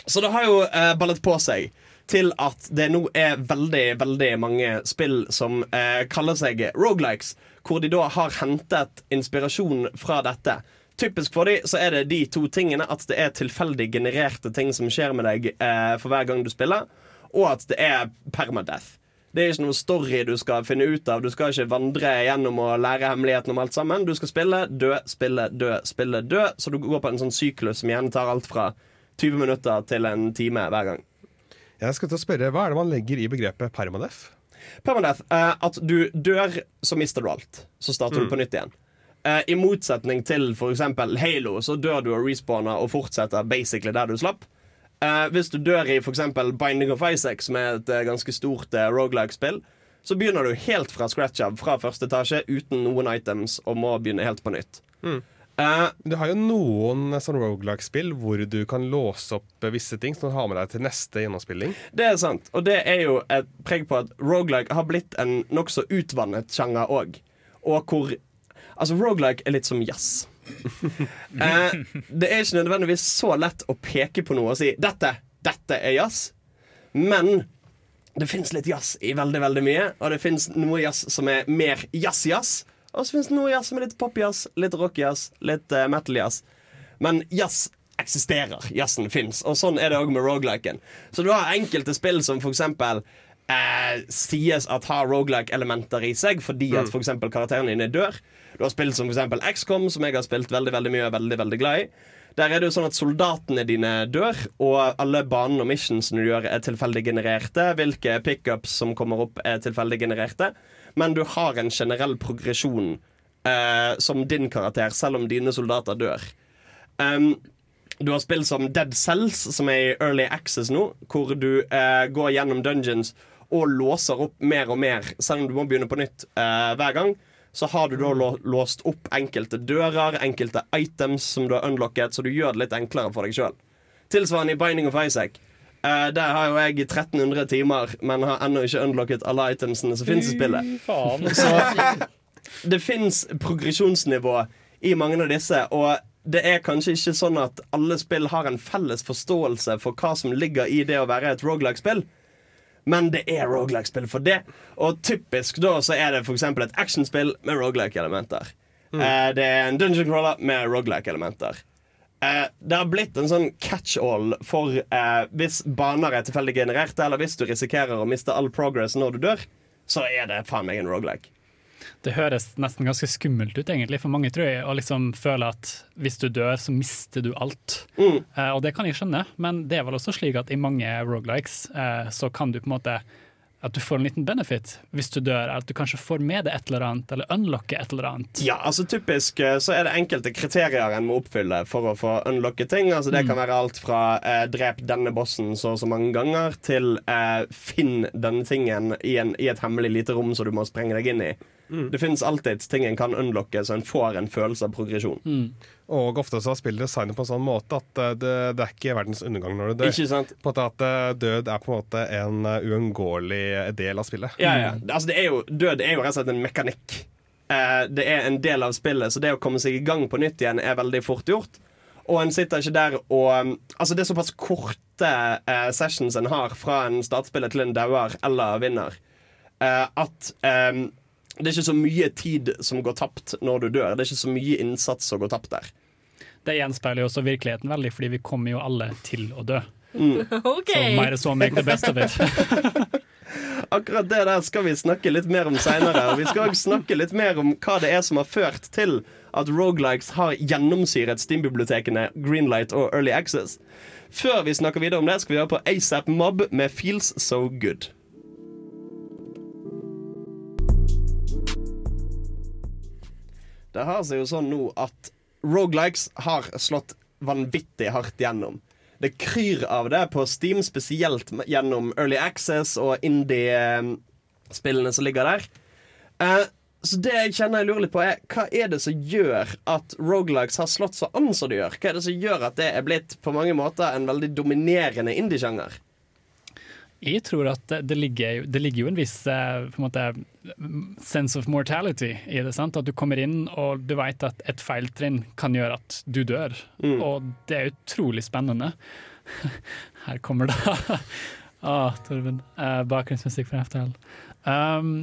så det har jo eh, ballet på seg til at det nå er veldig, veldig mange spill som eh, kaller seg rogelikes, hvor de da har hentet inspirasjon fra dette. Typisk for dem så er det de to tingene at det er tilfeldig genererte ting som skjer med deg eh, for hver gang du spiller, og at det er permadeath. Det er ikke noe story du skal finne ut av. Du skal ikke vandre gjennom og lære hemmeligheten om alt sammen. Du skal spille, dø, spille, dø, spille, dø. Så du går på en sånn syklus som gjerne tar alt fra 20 minutter til en time hver gang. Jeg skal til å spørre, Hva er det man legger i begrepet permadeath? Permadeath er at du dør, så mister du alt. Så starter Mm. du på nytt igjen. Eh, I motsetning til f.eks. Halo, så dør du og respawner og fortsetter basically der du slapp. Eh, hvis du dør i f.eks. Binding of Isaac, som er et uh, ganske stort uh, rogelike-spill, så begynner du helt fra scratch av, fra første etasje, uten noen items, og må begynne helt på nytt. Eh, du har jo noen sånn rogelike-spill hvor du kan låse opp visse ting som du har med deg til neste gjennomspilling. Det er sant, og det er jo et preg på at rogelike har blitt en nokså utvannet sjanger òg. Og hvor Altså, rogelike er litt som jazz. [laughs] eh, det er ikke nødvendigvis så lett å peke på noe og si 'dette, dette er jazz', men det fins litt jazz i veldig veldig mye, og det fins noe jazz som er mer jazz-jazz. Og så fins det noe jazz som er litt pop-jazz, litt rock-jazz, litt uh, metal-jazz. Men jazz eksisterer. Jazzen fins. Og sånn er det òg med rogeliken. Så du har enkelte spill som for eksempel eh, sies at har rogelike-elementer i seg fordi at Mm. for karakterene dine dør. Du har spilt som eksempel XCOM, som jeg har spilt veldig veldig mye og veldig, veldig glad i. Der er det jo sånn at soldatene dine dør, og alle banene og missionsene du gjør, er tilfeldig genererte. Hvilke pickups som kommer opp, er tilfeldig genererte. Men du har en generell progresjon eh, som din karakter, selv om dine soldater dør. Um, du har spill som Dead Cells, som er i Early Access nå, hvor du eh, går gjennom dungeons og låser opp mer og mer, selv om du må begynne på nytt eh, hver gang. Så har du da låst opp enkelte dører, enkelte items som du har unlocket, så du gjør det litt enklere for deg sjøl. Tilsvarende i Binding of Isaac. Eh, der har jo jeg 1300 timer, men har ennå ikke unlocket alle itemsene som finnes i spillet. Faen. [laughs] Så det fins progresjonsnivå i mange av disse, og det er kanskje ikke sånn at alle spill har en felles forståelse for hva som ligger i det å være et rogelike-spill. Men det er rogelike-spill for det. Og typisk da så er det f.eks. et actionspill med rogelike-elementer. Eh, det er en dungeon crawler med rogelike-elementer. Eh, det har blitt en sånn catch-all for eh, hvis baner er tilfeldig genererte, eller hvis du risikerer å miste all progress når du dør, så er det faen meg en rogelike. Det høres nesten ganske skummelt ut, egentlig, for mange, tror jeg, å liksom føle at hvis du dør, så mister du alt. Mm. Eh, og det kan jeg skjønne, men det er vel også slik at i mange rogelikes eh, så kan du på en måte at du får en liten benefit hvis du dør, at du kanskje får med deg et eller annet, eller unlocker et eller annet. Ja, altså typisk eh, så er det enkelte kriterier en må oppfylle for å få unlocke ting. Altså Det Mm. kan være alt fra eh, drep denne bossen så og så mange ganger, til eh, finn denne tingen i, en, i et hemmelig lite rom som du må sprenge deg inn i. Mm. Det finnes alltid ting en kan unlocke, så en får en følelse av progresjon. Og ofte så har spillet designet på en sånn måte at eh, det, det er ikke verdens undergang når du dør. Ikke sant? På at eh, Død er på en måte en eh, uunngåelig del av spillet. Ja, ja. Altså, det er jo, død er jo rett og slett en mekanikk. Eh, det er en del av spillet, så det å komme seg i gang på nytt igjen er veldig fort gjort. Og en sitter ikke der og um, Altså, det er såpass korte eh, sessions en har fra en startspiller til en dauer eller vinner, eh, at det er ikke så mye tid som går tapt når du dør. Det er ikke så mye innsats som går tapt der. Det gjenspeiler jo også virkeligheten veldig, fordi vi kommer jo alle til å dø. Mm. [laughs] Okay. Så mer så make the best of it. akkurat det der skal vi snakke litt mer om seinere. Og vi skal også snakke litt mer om hva det er som har ført til at Rogelikes har gjennomsyret Steam-bibliotekene Greenlight og Early Access. Før vi snakker videre om det, skal vi høre på ASAP Mob med Feels So Good. Det har seg jo sånn nå at Rogalikes har slått vanvittig hardt gjennom. Det kryr av det på Steam, spesielt gjennom Early Access og indie-spillene som ligger der. Uh, så det jeg kjenner jeg lurer litt på, er hva er det som gjør at Rogelikes har slått så an som de gjør? Hva er det som gjør at det er blitt på mange måter en veldig dominerende indie-sjanger? Jeg tror at det, ligger, det ligger jo en viss eh, en måte, sense of mortality i det. sant? At du kommer inn og du vet at et feiltrinn kan gjøre at du dør. Og det er utrolig spennende. [laughs] Her kommer det. [laughs] ah, Torben. Uh, Bakgrunnsmusikk fra FTL. Um,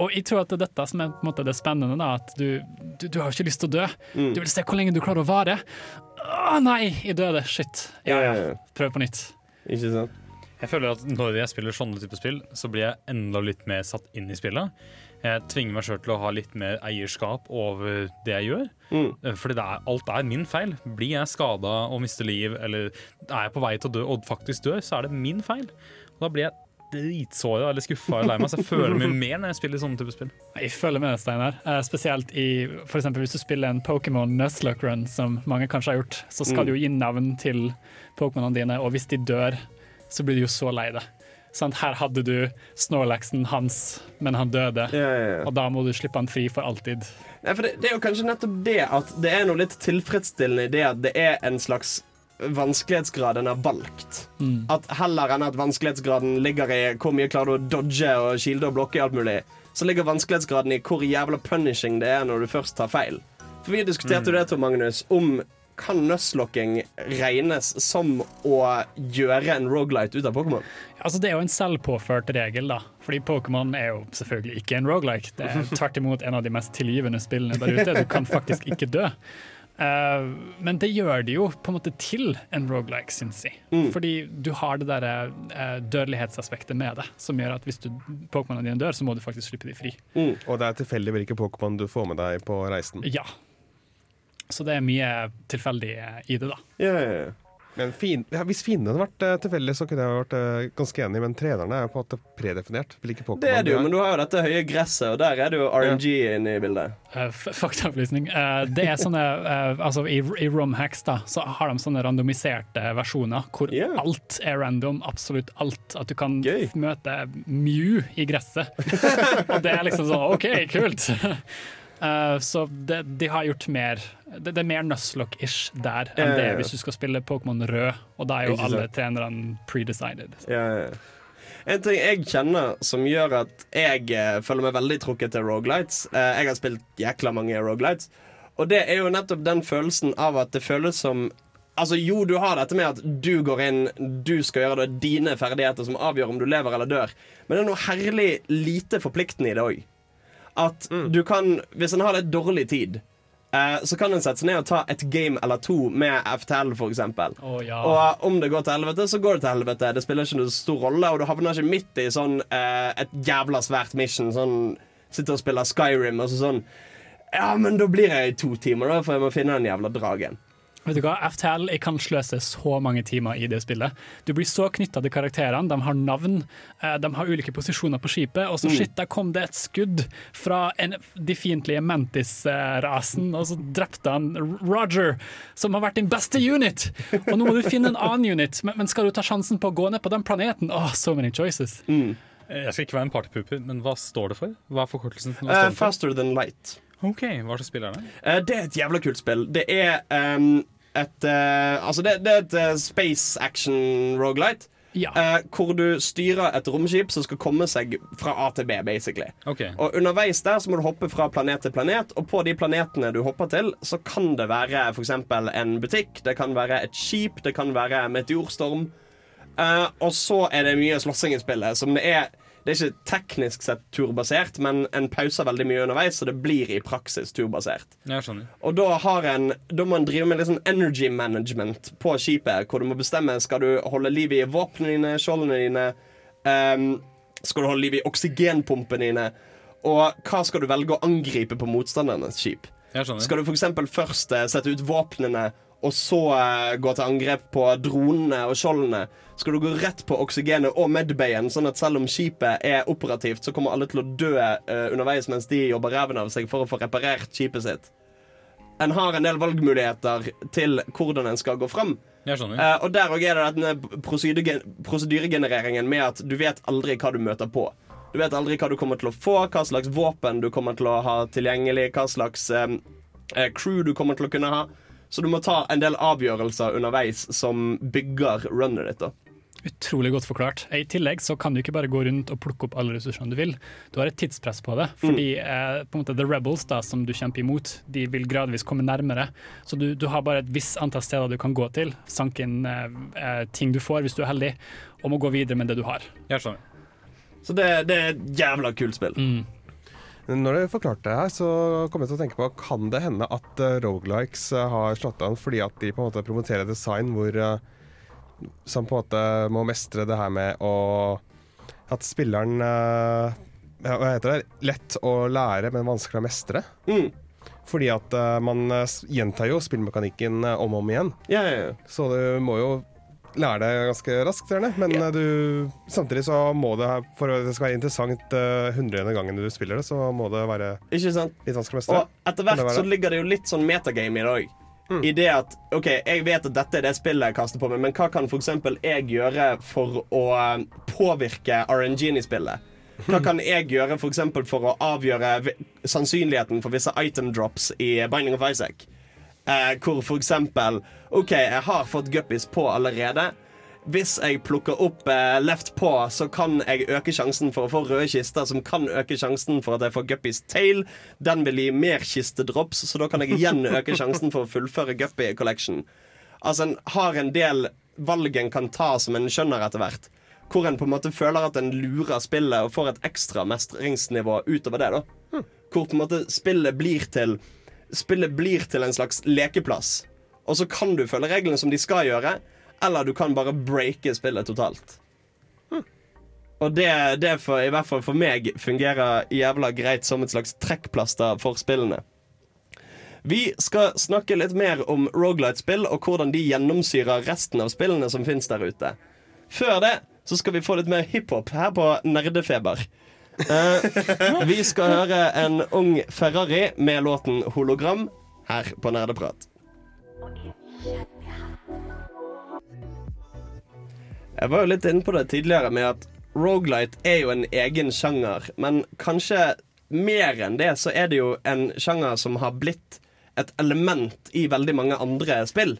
og jeg tror at det er dette som er måte, det spennende. da, At du, du, du har ikke lyst til å dø. Du vil se hvor lenge du klarer å vare. Å nei, jeg døde. Shit. Ja, ja, ja. Prøv på nytt. Ikke sant? Jeg føler at når jeg spiller sånne type spill, så blir jeg enda litt mer satt inn i spillet. Jeg tvinger meg sjøl til å ha litt mer eierskap over det jeg gjør. Mm. Eh, Fordi det er, alt er min feil. Blir jeg skada og mister liv, eller er jeg på vei til å dø og faktisk dør, så er det min feil. Og da blir jeg dritsåra eller skuffa eller lei meg. Så jeg føler mye [laughs] mer når jeg spiller sånne type spill. Jeg føler med deg, Steinar. Eh, Spesielt i for eksempel hvis du spiller en Pokémon Nuzlocke Run, som mange kanskje har gjort, så skal Mm. du jo gi navn til Pokémonene dine, og hvis de dør, så blir du jo så lei deg. Sant? Her hadde du Snorlaxen hans, men han døde, Ja, ja, ja. og da må du slippe han fri for alltid. Nei, for det, det er jo kanskje nettopp det at det er noe litt tilfredsstillende i det at det er en slags vanskelighetsgrad en har valgt. Mm. At heller enn at vanskelighetsgraden ligger i hvor mye klarer du å dodge og kilde og blokke i alt mulig, så ligger vanskelighetsgraden i hvor jævla punishing det er når du først tar feil. For vi diskuterte jo det, Tor Magnus, om kan nøstlokking regnes som å gjøre en rogelight ut av Pokémon? Altså, det er jo en selvpåført regel, da. Fordi Pokémon er jo selvfølgelig ikke en roguelike. Det er [laughs] tvert imot en av de mest tilgivende spillene der ute. Du kan faktisk ikke dø. Uh, men det gjør det jo på en måte til en roguelike, syns jeg. Fordi du har det derre uh, dødelighetsaspektet med det, som gjør at hvis du Pokémonene dine dør, så må du faktisk slippe de fri. Og det er tilfeldig hvilke Pokémon du får med deg på reisen. Ja. Så det er mye tilfeldig eh, i det, da. Ja, ja, ja. Men fin, ja, hvis fiendene hadde vært uh, tilfeldige, så kunne jeg vært eh, ganske enig, men trenerne er jo på en måte predefinert. Det er det jo, men du har jo dette høye gresset, og der er det jo RNG inne i bildet. Uh, Faktaopplysning. Uh, det er sånne [laughs] eh, Altså, i, i romhacks da, så har de sånne randomiserte versjoner hvor alt er random. Absolutt alt. At du kan Gøy. møte Mew i gresset. [laughs] Og det er liksom sånn OK, kult! [laughs] Eh, så det, de har gjort mer Det, det er mer Nuzlocke-ish der enn det hvis du skal spille Pokémon rød, og da er jo alle trenerne predecided. Ja, ja. En ting jeg kjenner som gjør at jeg uh, føler meg veldig trukket til Rogalights uh, Jeg har spilt jækla mange Rogalights, og det er jo nettopp den følelsen av at det føles som Altså Jo, du har dette med at du går inn, du skal gjøre det dine ferdigheter som avgjør om du lever eller dør, men det er noe herlig lite forpliktende i det òg. At du kan, hvis en har litt dårlig tid, eh, så kan en sette seg ned og ta et game eller to med FTL, for eksempel. Ja. Og om det går til helvete, så går det til helvete. Det spiller ikke noe stor rolle, og du havner ikke midt i sånn eh, et jævla svært mission. Sånn Sitter og spiller Skyrim og så sånn Ja, men da blir jeg i to timer, da, for jeg må finne den jævla dragen. Vet du hva, FTL jeg kan sløse så mange timer i det spillet. Du blir så knytta til karakterene, de har navn, eh, de har ulike posisjoner på skipet, og så Mm. shit, der kom det et skudd fra en, de fiendtlige Mantis-rasen, og så drepte han Roger, som har vært din beste unit! Og nå må du finne en annen unit, men, men skal du ta sjansen på å gå ned på den planeten? Åh, so many choices. Mm. Jeg skal ikke være en partypooper, men hva står det for? Hva er forkortelsen? For? faster than light. OK, hva slags spill er det? Uh, det er et jævla kult spill. Det er ehm, et uh, Altså, det, det er et eh, space action rogelight. Eh, hvor du styrer et romskip som skal komme seg fra A til B, basically. okay. Og underveis der så må du hoppe fra planet til planet, og på de planetene du hopper til, så kan det være f.eks. en butikk, det kan være et skip, det kan være meteorstorm. Uh, og så er det mye slåssing i spillet, som det er Det er ikke teknisk sett turbasert, men en pauser veldig mye underveis, så det blir i praksis turbasert. Og da, har en, da må en drive med litt sånn energy management på skipet, hvor du må bestemme skal du holde liv i våpnene dine, skjoldene dine. um, Skal du holde liv i oksygenpumpene dine? Og hva skal du velge å angripe på motstandernes skip? Skal du f.eks. først eh, sette ut våpnene, og så uh, gå til angrep på dronene og skjoldene? Skal du gå rett på oksygenet og medbayen, sånn at selv om skipet er operativt, så kommer alle til å dø uh, underveis mens de jobber ræven av seg for å få reparert skipet sitt? En har en del valgmuligheter til hvordan en skal gå fram. Jeg skjønner. Eh, og der òg er det denne prosedyregenereringen med at du vet aldri hva du møter på. Du vet aldri hva du kommer til å få, hva slags våpen du kommer til å ha tilgjengelig, hva slags um, crew du kommer til å kunne ha. Så du må ta en del avgjørelser underveis som bygger runnet ditt. da Utrolig godt forklart. I tillegg så kan du ikke bare gå rundt og plukke opp alle ressursene du vil. Du har et tidspress på det. Fordi eh, på en måte The Rebels, da, som du kjemper imot, de vil gradvis komme nærmere. Så du, du har bare et visst antall steder du kan gå til, sanke inn eh, eh, ting du får hvis du er heldig, og må gå videre med det du har. Jeg skjønner. Så det, det er et jævla kult spill. Når du forklarte det her, så kom jeg til å tenke på Kan det hende at uh, Rogelikes eh, har slått an fordi at de på en måte promoterer design hvor eh, Som på en måte må mestre det her med å At spilleren eh, Hva heter det? Lett å lære, men vanskelig å mestre. Mm. Fordi at eh, man eh, gjentar jo spillmekanikken eh, om og om igjen. Ja, ja, ja. Så du må jo lære det ganske raskt, gjerne. Men ja. du, samtidig så må det, for at det skal være interessant uh, gangen du spiller det, så må det være litt vanskelig å mestre. Og etter hvert så ligger det jo litt sånn metagame i det òg. I det at OK, jeg vet at dette er det spillet jeg kaster på meg, men hva kan f.eks. jeg gjøre for å eh, påvirke RNG-en i spillet? Hva kan jeg gjøre for, for å avgjøre sannsynligheten for visse item drops i Binding of Isaac? Eh, hvor for eksempel OK, jeg har fått guppies på allerede. Hvis jeg plukker opp eh, left på, så kan jeg øke sjansen for å få røde kister, som kan øke sjansen for at jeg får guppies tail. Den vil gi mer kistedrops, så da kan jeg igjen øke sjansen for å fullføre guppy collection. Altså, en har en del valg en kan ta som en skjønner etter hvert. Hvor en på en måte føler at en lurer spillet og får et ekstra mestringsnivå utover det. da Hvor på en måte spillet blir til Spillet blir til en slags lekeplass. Og så kan du følge reglene som de skal gjøre, eller du kan bare breake spillet totalt. Og det, det for, i hvert fall for meg fungerer jævla greit som et slags trekkplaster for spillene. Vi skal snakke litt mer om Rogalight-spill og hvordan de gjennomsyrer resten av spillene som finnes der ute. Før det så skal vi få litt mer hiphop her på Nerdefeber. Eh, vi skal høre en ung Ferrari med låten 'Hologram' her på Nerdeprat. Jeg var jo litt inne på det tidligere med at Rogalight er jo en egen sjanger, men kanskje mer enn det så er det jo en sjanger som har blitt et element i veldig mange andre spill.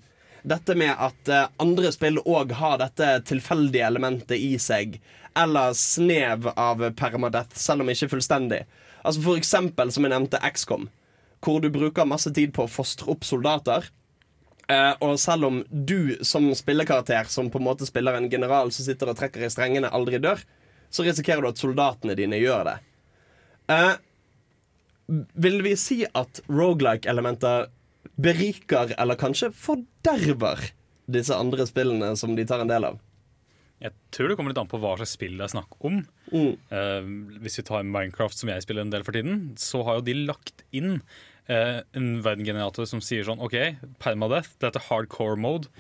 Dette med at eh, andre spill òg har dette tilfeldige elementet i seg, eller snev av permadeath, selv om ikke fullstendig. Altså For eksempel, som jeg nevnte, XCOM, hvor du bruker masse tid på å fostre opp soldater. Uh, og selv om du som spillekarakter, som på en måte spiller en general som sitter og trekker i strengene, aldri dør, så risikerer du at soldatene dine gjør det. Uh, vil vi si at rogelike-elementer beriker eller kanskje forderver disse andre spillene som de tar en del av? Jeg tror det kommer litt an på hva slags spill det er snakk om. Eh, hvis vi tar Minecraft, som jeg spiller en del for tiden, så har jo de lagt inn uh, en verdengenerator som sier sånn OK, permadeath, dette er hardcore mode.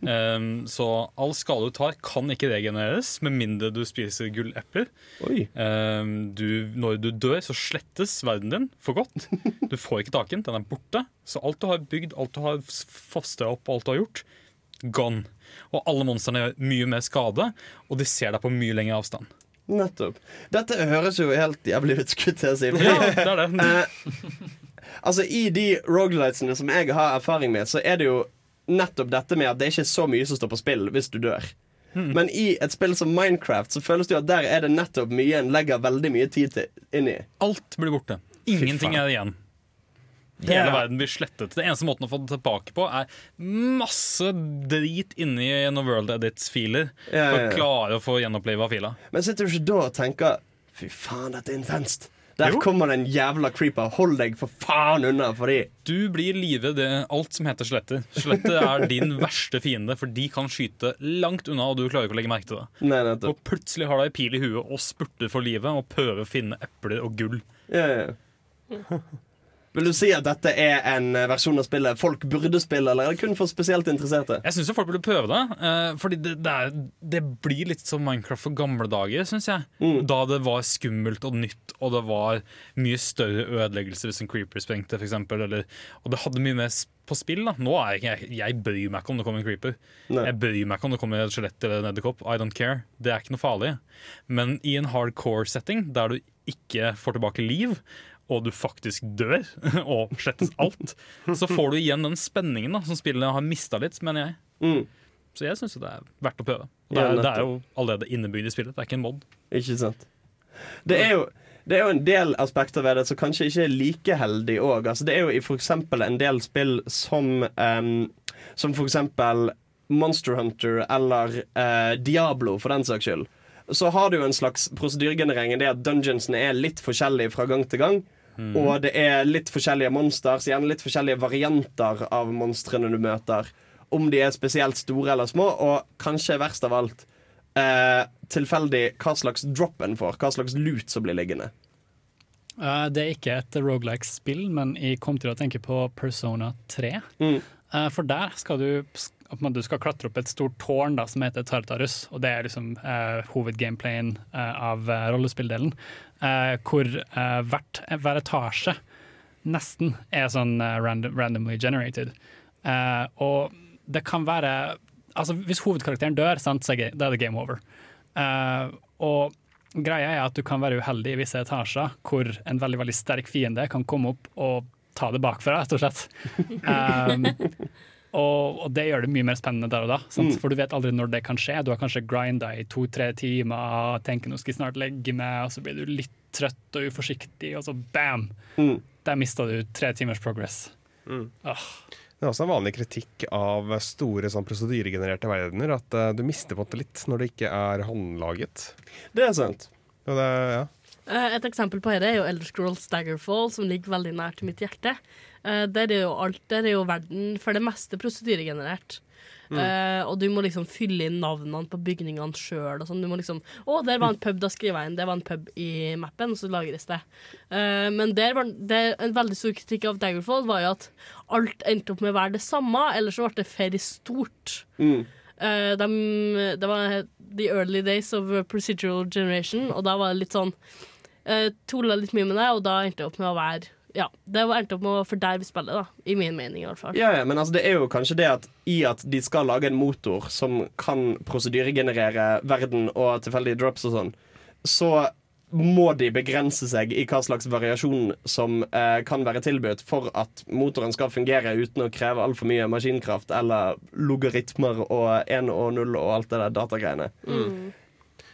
um, [laughs] så all skade du tar, kan ikke regenereres med mindre du spiser gullepler. Du, når du dør, så slettes verden din for godt. [laughs] Du får ikke tak i den, den er borte. Så alt du har bygd, alt du har fostra opp, alt du har gjort, gone. Og alle monstrene gjør mye mer skade, og de ser deg på mye lengre avstand. Nettopp. Dette høres jo helt jævlig ut, skulle jeg si. Ja, det er det. [laughs] Eh, altså, I de rogelightsene som jeg har erfaring med, så er det jo nettopp dette med at det er ikke så mye som står på spill hvis du dør. Men i et spill som Minecraft så føles det jo at der er det nettopp mye en legger veldig mye tid til, inn i. Alt blir borte. Ingenting er igjen. Hele yeah. verden blir slettet. Det eneste måten å få det tilbake på, er masse drit inni No World Edits-filer Yeah, for å klare å få gjenoppliva fila. Men sitter du ikke da og tenker Fy faen, dette er intenst. Der kommer det en jævla creeper. Hold deg for faen unna, fordi Du blir livredd det alt som heter skjeletter. Skjelettet er [laughs] din verste fiende, for de kan skyte langt unna, og du klarer ikke å legge merke til det. Nei, nettopp. Og plutselig har du ei pil i huet og spurter for livet og prøver å finne epler og gull. Ja, ja. [laughs] Vil du si at dette er en eh, versjon av spillet folk burde spille, eller er det kun for spesielt interesserte? Jeg syns folk burde prøve det. eh, fordi det, det, er, det blir litt som Minecraft for gamle dager, syns jeg. Mm. Da det var skummelt og nytt, og det var mye større ødeleggelser hvis en creeper sprengte, f.eks. Og det hadde mye mer på spill. da Nå er jeg, jeg, jeg bryr meg ikke om det kommer en creeper. Nei. Jeg bryr meg ikke om det kommer et skjelett eller en edderkopp. I don't care. Det er ikke noe farlig. Men i en hardcore setting, der du ikke får tilbake liv, og du faktisk dør, [laughs] og slettes alt, så får du igjen den spenningen da som spillet har mista litt, mener jeg. Mm. Så jeg syns det er verdt å prøve. Og det, Ja, er, det er jo allerede innebygd i spillet. Det er ikke en mod. Ikke sant? Det er jo det er jo en del aspekter ved det som kanskje ikke er like heldig òg. Altså, det er jo i eksempel en del spill som um, Som eksempel Monster Hunter eller uh, Diablo, for den saks skyld. Så har du jo en slags prosedyregenerering i det at dungeonsene er litt forskjellige fra gang til gang. Og det er litt forskjellige monsters, gjerne litt forskjellige varianter av monstrene du møter. Om de er spesielt store eller små, og kanskje verst av alt eh, tilfeldig hva slags drop en får. Hva slags loot som blir liggende. Uh, det er ikke et rogelike-spill, men jeg kom til å tenke på Persona 3. Mm. Eh, for der skal du, du skal klatre opp et stort tårn da, som heter Tartarus, og det er liksom eh, hovedgameplayen eh, av eh, rollespilldelen. eh, hvor eh, hvert, hver etasje nesten er sånn random, randomly generated. Og det kan være Altså, hvis hovedkarakteren dør, sant, så er det- game over. Og greia er at du kan være uheldig i visse etasjer hvor en veldig veldig sterk fiende kan komme opp og ta det bakfra, rett og slett. Um, [laughs] og, og det gjør det mye mer spennende der og da, sant? Mm. for du vet aldri når det kan skje. Du har kanskje grinda i to-tre timer, tenker nå skal jeg snart legge meg, og så blir du litt trøtt og uforsiktig, og så bam! Mm. Der mista du tre timers progress. Mm. Ah. Det er også en vanlig kritikk av store sånn prosedyregenererte verdener, at uh, du mister på en måte litt når det ikke er håndlaget. Det er sant. Og det, ja. Eh, Et eksempel på dette er jo Elder Scrolls Staggerfall, som ligger veldig nært mitt hjerte. Eh, Der er jo alt, der er jo verden for det meste prosedyregenerert. Mm. Eh, og du må liksom fylle inn navnene på bygningene sjøl. Sånn. Du må liksom Å, der var en pub, da skriver jeg inn det var en pub i mappen, og så lagres det. Men der var det, en veldig stor kritikk av Daggerfall var jo at alt endte opp med å være det samme, ellers så ble det for stort. Mm. Dem- det var the early days of procedural generation, og da var det litt sånn uh, Tulla litt mye med det, og da endte det opp med å være Ja, det endte opp med å forderve spillet, da. I min mening, i hvert fall. Ja, ja, men altså, det er jo kanskje det at i at de skal lage en motor som kan prosedyregenerere verden og tilfeldige drops og sånn, så må de begrense seg i hva slags variasjon som eh, kan være tilbudt for at motoren skal fungere uten å kreve altfor mye maskinkraft eller logaritmer og 1 og 0 og alt det der datagreiene.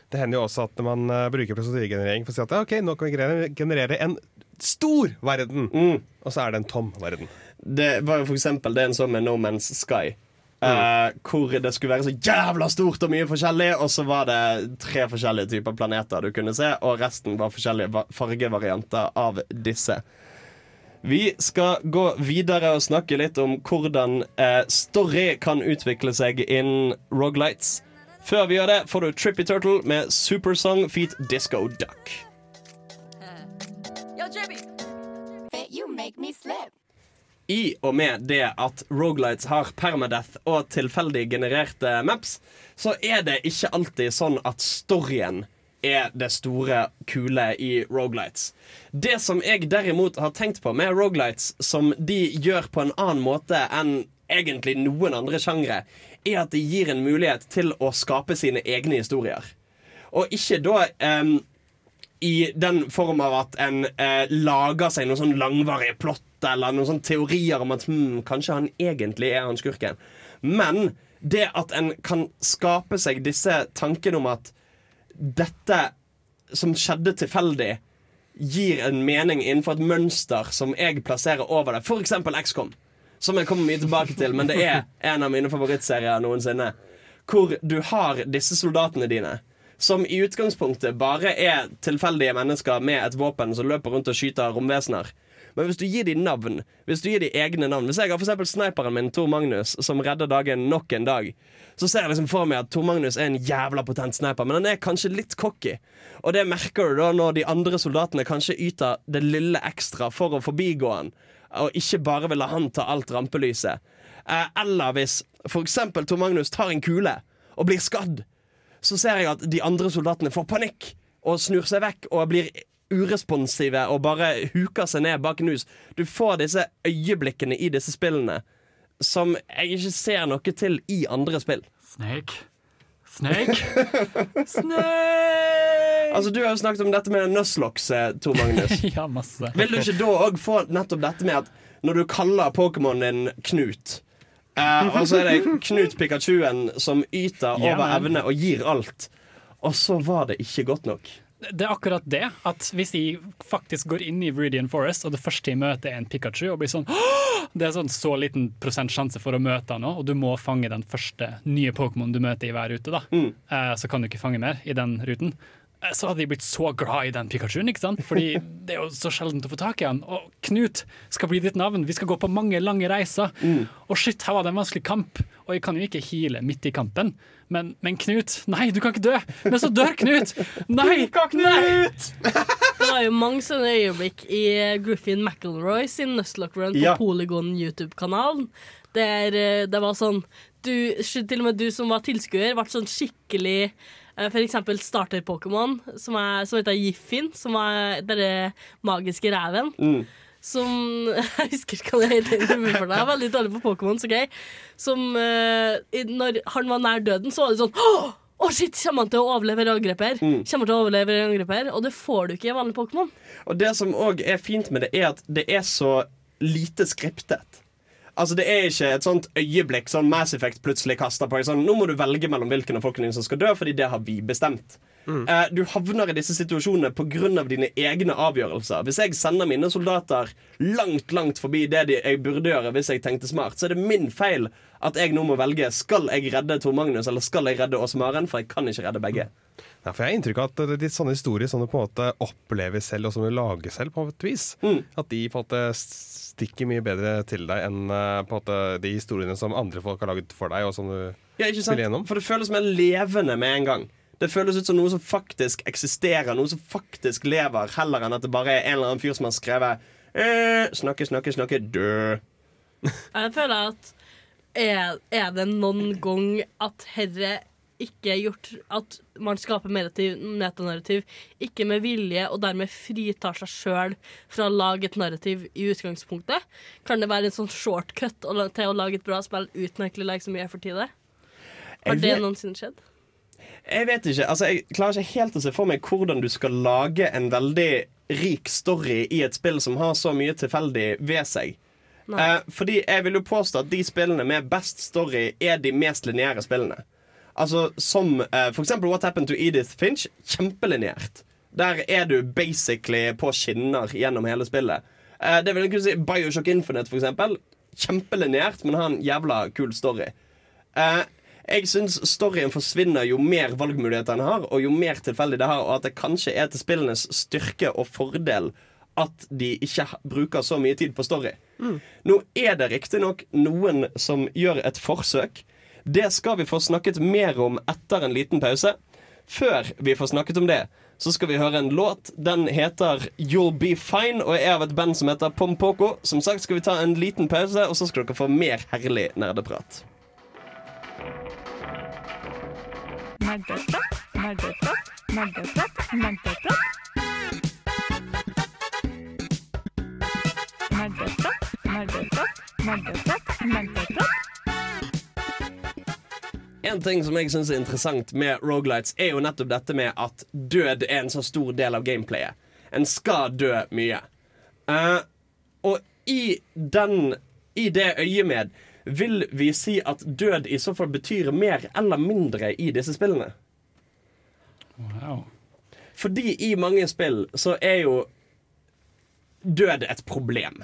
Det hender jo også at man eh, bruker prosedyregenerering for å si at ja, OK, nå kan vi generere- en stor verden, og så er det en tom verden. Det var jo for eksempel det en så med No Man's Sky. eh, hvor det skulle være så jævla stort og mye forskjellig, og så var det tre forskjellige typer planeter du kunne se, og resten var forskjellige fargevarianter av disse. Vi skal gå videre og snakke litt om hvordan uh, story kan utvikle seg innen Rogalights. Før vi gjør det, får du Trippy Turtle med Supersong feat Disco Duck. Yo, Trippy. You make me slip. I og med det at Rogalights har permadeath og tilfeldig genererte maps, så er det ikke alltid sånn at storyen er det store, kule i Rogalights. Det som jeg derimot har tenkt på med Rogalights, som de gjør på en annen måte enn egentlig noen andre sjangre, er at de gir en mulighet til å skape sine egne historier. Og ikke da um, i den form av at en uh, lager seg noen sånn langvarige plott eller noen sånne teorier om at hmm, kanskje han egentlig er han skurken. Men det at en kan skape seg disse tankene om at dette som skjedde tilfeldig, gir en mening innenfor et mønster som jeg plasserer over det. Eksempel XCOM, som jeg kommer mye tilbake til, men det er en av mine favorittserier noensinne. Hvor du har disse soldatene dine som i utgangspunktet bare er tilfeldige mennesker med et våpen som løper rundt og skyter romvesener. Men hvis du gir dem navn, hvis du gir dem egne navn Hvis jeg har eksempel sniperen min, Tor Magnus, som redder dagen nok en dag, så ser jeg liksom for meg at Tor Magnus er en jævla potent sniper, men han er kanskje litt cocky. Og det merker du da når de andre soldatene kanskje yter det lille ekstra for å forbigå han, og ikke bare vil la han ta alt rampelyset. Eh, eller hvis for eksempel Tor Magnus tar en kule og blir skadd, så ser jeg at de andre soldatene får panikk og snur seg vekk og blir uresponsive og bare huker seg ned bak en hus. Du får disse øyeblikkene i disse spillene som jeg ikke ser noe til i andre spill. Snake. Snake. [laughs] Snake. Altså, Du har jo snakket om dette med Nuzlocks, eh, Tor Magnus. [laughs] ja, masse. Vil du ikke da òg få nettopp dette med at når du kaller Pokémon din Knut eh, Og så er det Knut Pikachuen som yter Ja, over men. evne og gir alt, og så var det ikke godt nok. Det er akkurat det. At hvis de faktisk går inn i Viridian Forest, og det første de møter er en Pikachu, og blir sånn Det er sånn så liten prosent sjanse for å møte han nå, og du må fange den første nye Pokémon du møter i hver rute, da. Eh, så kan du ikke fange mer i den ruten. Eh, Så hadde de blitt så glad i den Pikachuen, ikke sant? Fordi [laughs] det er jo så sjeldent å få tak i han. Og Knut skal bli ditt navn. Vi skal gå på mange lange reiser. Og shit, her var det en vanskelig kamp. Og jeg kan jo ikke hile midt i kampen. Men, men Knut, nei, du kan ikke dø! Men så dør Knut! Nei! Knut! Det var jo mange sånne øyeblikk i Griffin McElroy sin Nuzlocke Run på Ja. Polygon YouTube-kanalen. Der eh, det var sånn du, Til og med du som var tilskuer, ble sånn skikkelig For eksempel starter-Pokémon, som, som heter Jiffin, som er den magiske reven. Mm. Som [laughs] Jeg husker ikke hva det heter. Jeg er veldig dårlig på Pokémon, så gøy. Som eh, Når han var nær døden, så var det sånn Åh! Å shit, Kommer han til å overleve angrepet her? Mm. Kommer til å overleve angrepet her? Og det får du ikke i vanlig Pokémon. Og det som òg er fint med det, er at det er så lite skriptet. Altså Det er ikke et sånt øyeblikk sånn Mass Effect plutselig kaster på deg sånn Nå må du velge mellom hvilken av folkene dine som skal dø, fordi det har vi bestemt. Eh, du havner i disse situasjonene pga. dine egne avgjørelser. Hvis jeg sender mine soldater langt langt forbi det de, jeg burde gjøre hvis jeg tenkte smart, så er det min feil at jeg nå må velge Skal jeg redde Tor Magnus eller skal jeg redde Åse Maren, for jeg kan ikke redde begge. Ja, for jeg har inntrykk av at det litt sånne historier som du på en måte opplever selv, og som du lager selv, på et vis. At de på en måte stikker mye bedre til deg enn eh, på en måte de historiene som andre folk har laget for deg, og som du Ja, ikke sant? gjennom. For det føles mer levende med en gang. Det føles ut som noe som faktisk eksisterer, noe som faktisk lever, heller enn at det bare er en eller annen fyr som har skrevet eh, Snakke, snakke, snakke, dø. Jeg føler at er, er det noen gang at herre ikke gjort At man skaper narrativ, metanarrativ ikke med vilje, og dermed fritar seg sjøl fra å lage et narrativ i utgangspunktet? Kan det være en sånn shortcut til å lage et bra spill uten egentlig å legge så mye effort i det? Har det noensinne skjedd? Jeg vet ikke, altså Jeg klarer ikke helt å se for meg hvordan du skal lage en veldig rik story i et spill som har så mye tilfeldig ved seg. Eh, fordi jeg vil jo påstå at de spillene med best story er de mest lineære spillene. Altså Som eh, for eksempel What Happened to Edith Finch. Kjempelinjert. Der er du basically på skinner gjennom hele spillet. Eh, det vil jeg kunne si Bioshock Infinite, for eksempel. Kjempelinjert, men har en jævla kul story. Eh, jeg syns storyen forsvinner jo mer valgmuligheter en har, og jo mer tilfeldig det har, og at det kanskje er til spillenes styrke og fordel at de ikke bruker så mye tid på story. Nå er det riktignok noen som gjør et forsøk. Det skal vi få snakket mer om etter en liten pause. Før vi får snakket om det, så skal vi høre en låt. Den heter You'll Be Fine og er av et band som heter Pompoko. Som sagt skal vi ta en liten pause, og så skal dere få mer herlig nerdeprat. Nerdeprat, nerdeprat, nerdeprat, nerdeprat. Nerdeprat, nerdeprat, nerdeprat, nerdeprat. En ting som jeg synes er interessant med Rogalights, er jo nettopp dette med at død er en så stor del av gameplayet. En skal dø mye. Uh, og i den I det øyemed vil vi si at død i så fall betyr mer eller mindre i disse spillene. Wow. Fordi i mange spill så er jo død et problem.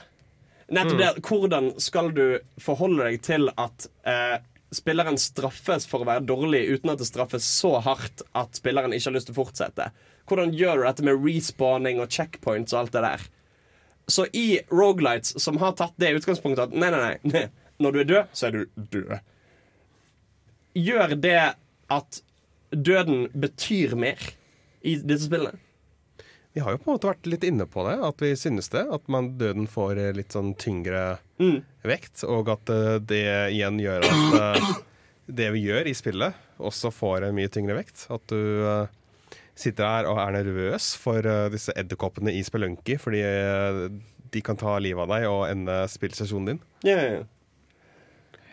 Nettopp det, Hvordan skal du forholde deg til at eh, spilleren straffes for å være dårlig uten at det straffes så hardt at spilleren ikke har lyst til å fortsette. Hvordan gjør du dette med respawning og checkpoints og alt det der? Så i Rogalights, som har tatt det utgangspunktet at nei, nei, nei, [laughs] når du er død, så er du død. Gjør det at døden betyr mer i disse spillene? Vi har jo på en måte vært litt inne på det, at vi synes det. At man, døden får eh, litt sånn tyngre vekt, og at eh, det igjen gjør at eh, det vi gjør i spillet, også får en mye tyngre vekt. At du sitter her og er nervøs for disse edderkoppene i Spelunky, fordi de kan ta livet av deg og ende spillsesjonen din. Ja, ja, ja.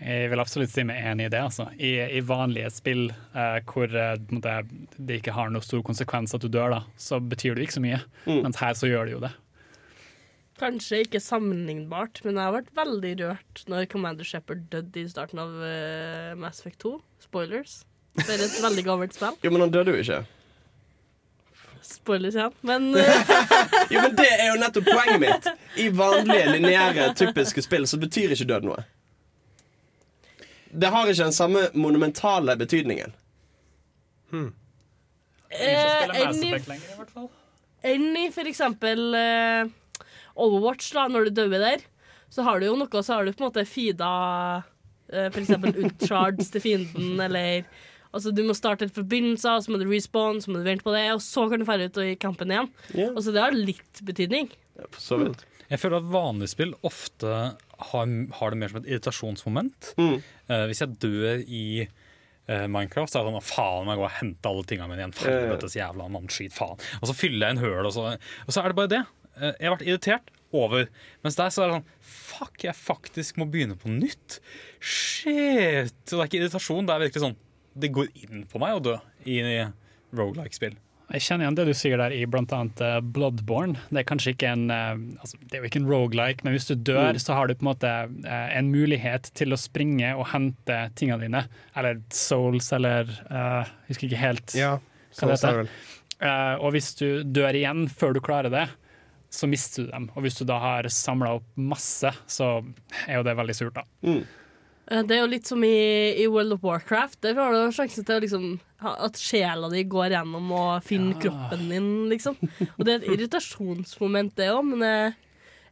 Jeg vil absolutt si meg enig i det. Altså. I, I vanlige spill eh, hvor eh, måte, det ikke har noe stor konsekvens at du dør, da, så betyr det ikke så mye. Mm. Mens her så gjør det jo det. Kanskje ikke sammenlignbart, men jeg har vært veldig rørt når Commander Shepherd døde i starten av uh, Mass Effect 2. Spoilers. Det er et veldig gammelt spill. Jo, men han døde jo ikke. Spoilers igjen. Men uh... [laughs] Jo, men Det er jo nettopp poenget mitt. I vanlige, lineære, typiske spill så betyr ikke død noe. Det har ikke den samme monumentale betydningen. Hmm. Mass enn i- i for eksempel uh, Overwatch, da, når du dør der, så har du jo noe, så har du på en måte feeda uh, for eksempel ultrards til fienden, eller Altså, du må starte et forbindelse, så må du respawn, så må du vente på det, og så kan du dra ut og i kampen igjen. Altså, det har litt betydning. Så vidt. Jeg føler at vanlige spill ofte har, har det mer som et irritasjonsmoment. Eh, hvis jeg dør i uh, Minecraft, så er det sånn «Å, faen, må jeg gå og hente alle tingene mine igjen. Helvetes jævla mannskit, faen. Og så fyller jeg en høl, og så, og så er det bare det. Uh, jeg har vært irritert over. Mens der så er det sånn Fuck, jeg faktisk må begynne på nytt. Shit. Så det er ikke irritasjon, det er virkelig sånn Det går inn på meg å dø i rogelike-spill. Jeg kjenner igjen det du sier der i annet eh, Bloodborne. Det er kanskje ikke en eh, altså, Det er jo ikke en roguelike, men hvis du dør, Mm. så har du på en måte eh, en mulighet til å springe og hente tingene dine. Eller souls, eller uh, Jeg husker ikke helt Ja, hva det er heter. Eh, og hvis du dør igjen før du klarer det, så mister du dem. Og hvis du da har samla opp masse, så er jo det veldig surt, da. Mm. Det er jo litt som i, i World of Warcraft. Der har du sjansen til å liksom, at sjela di går gjennom og finner kroppen din, liksom. Og det er et irritasjonsmoment, det òg, men det,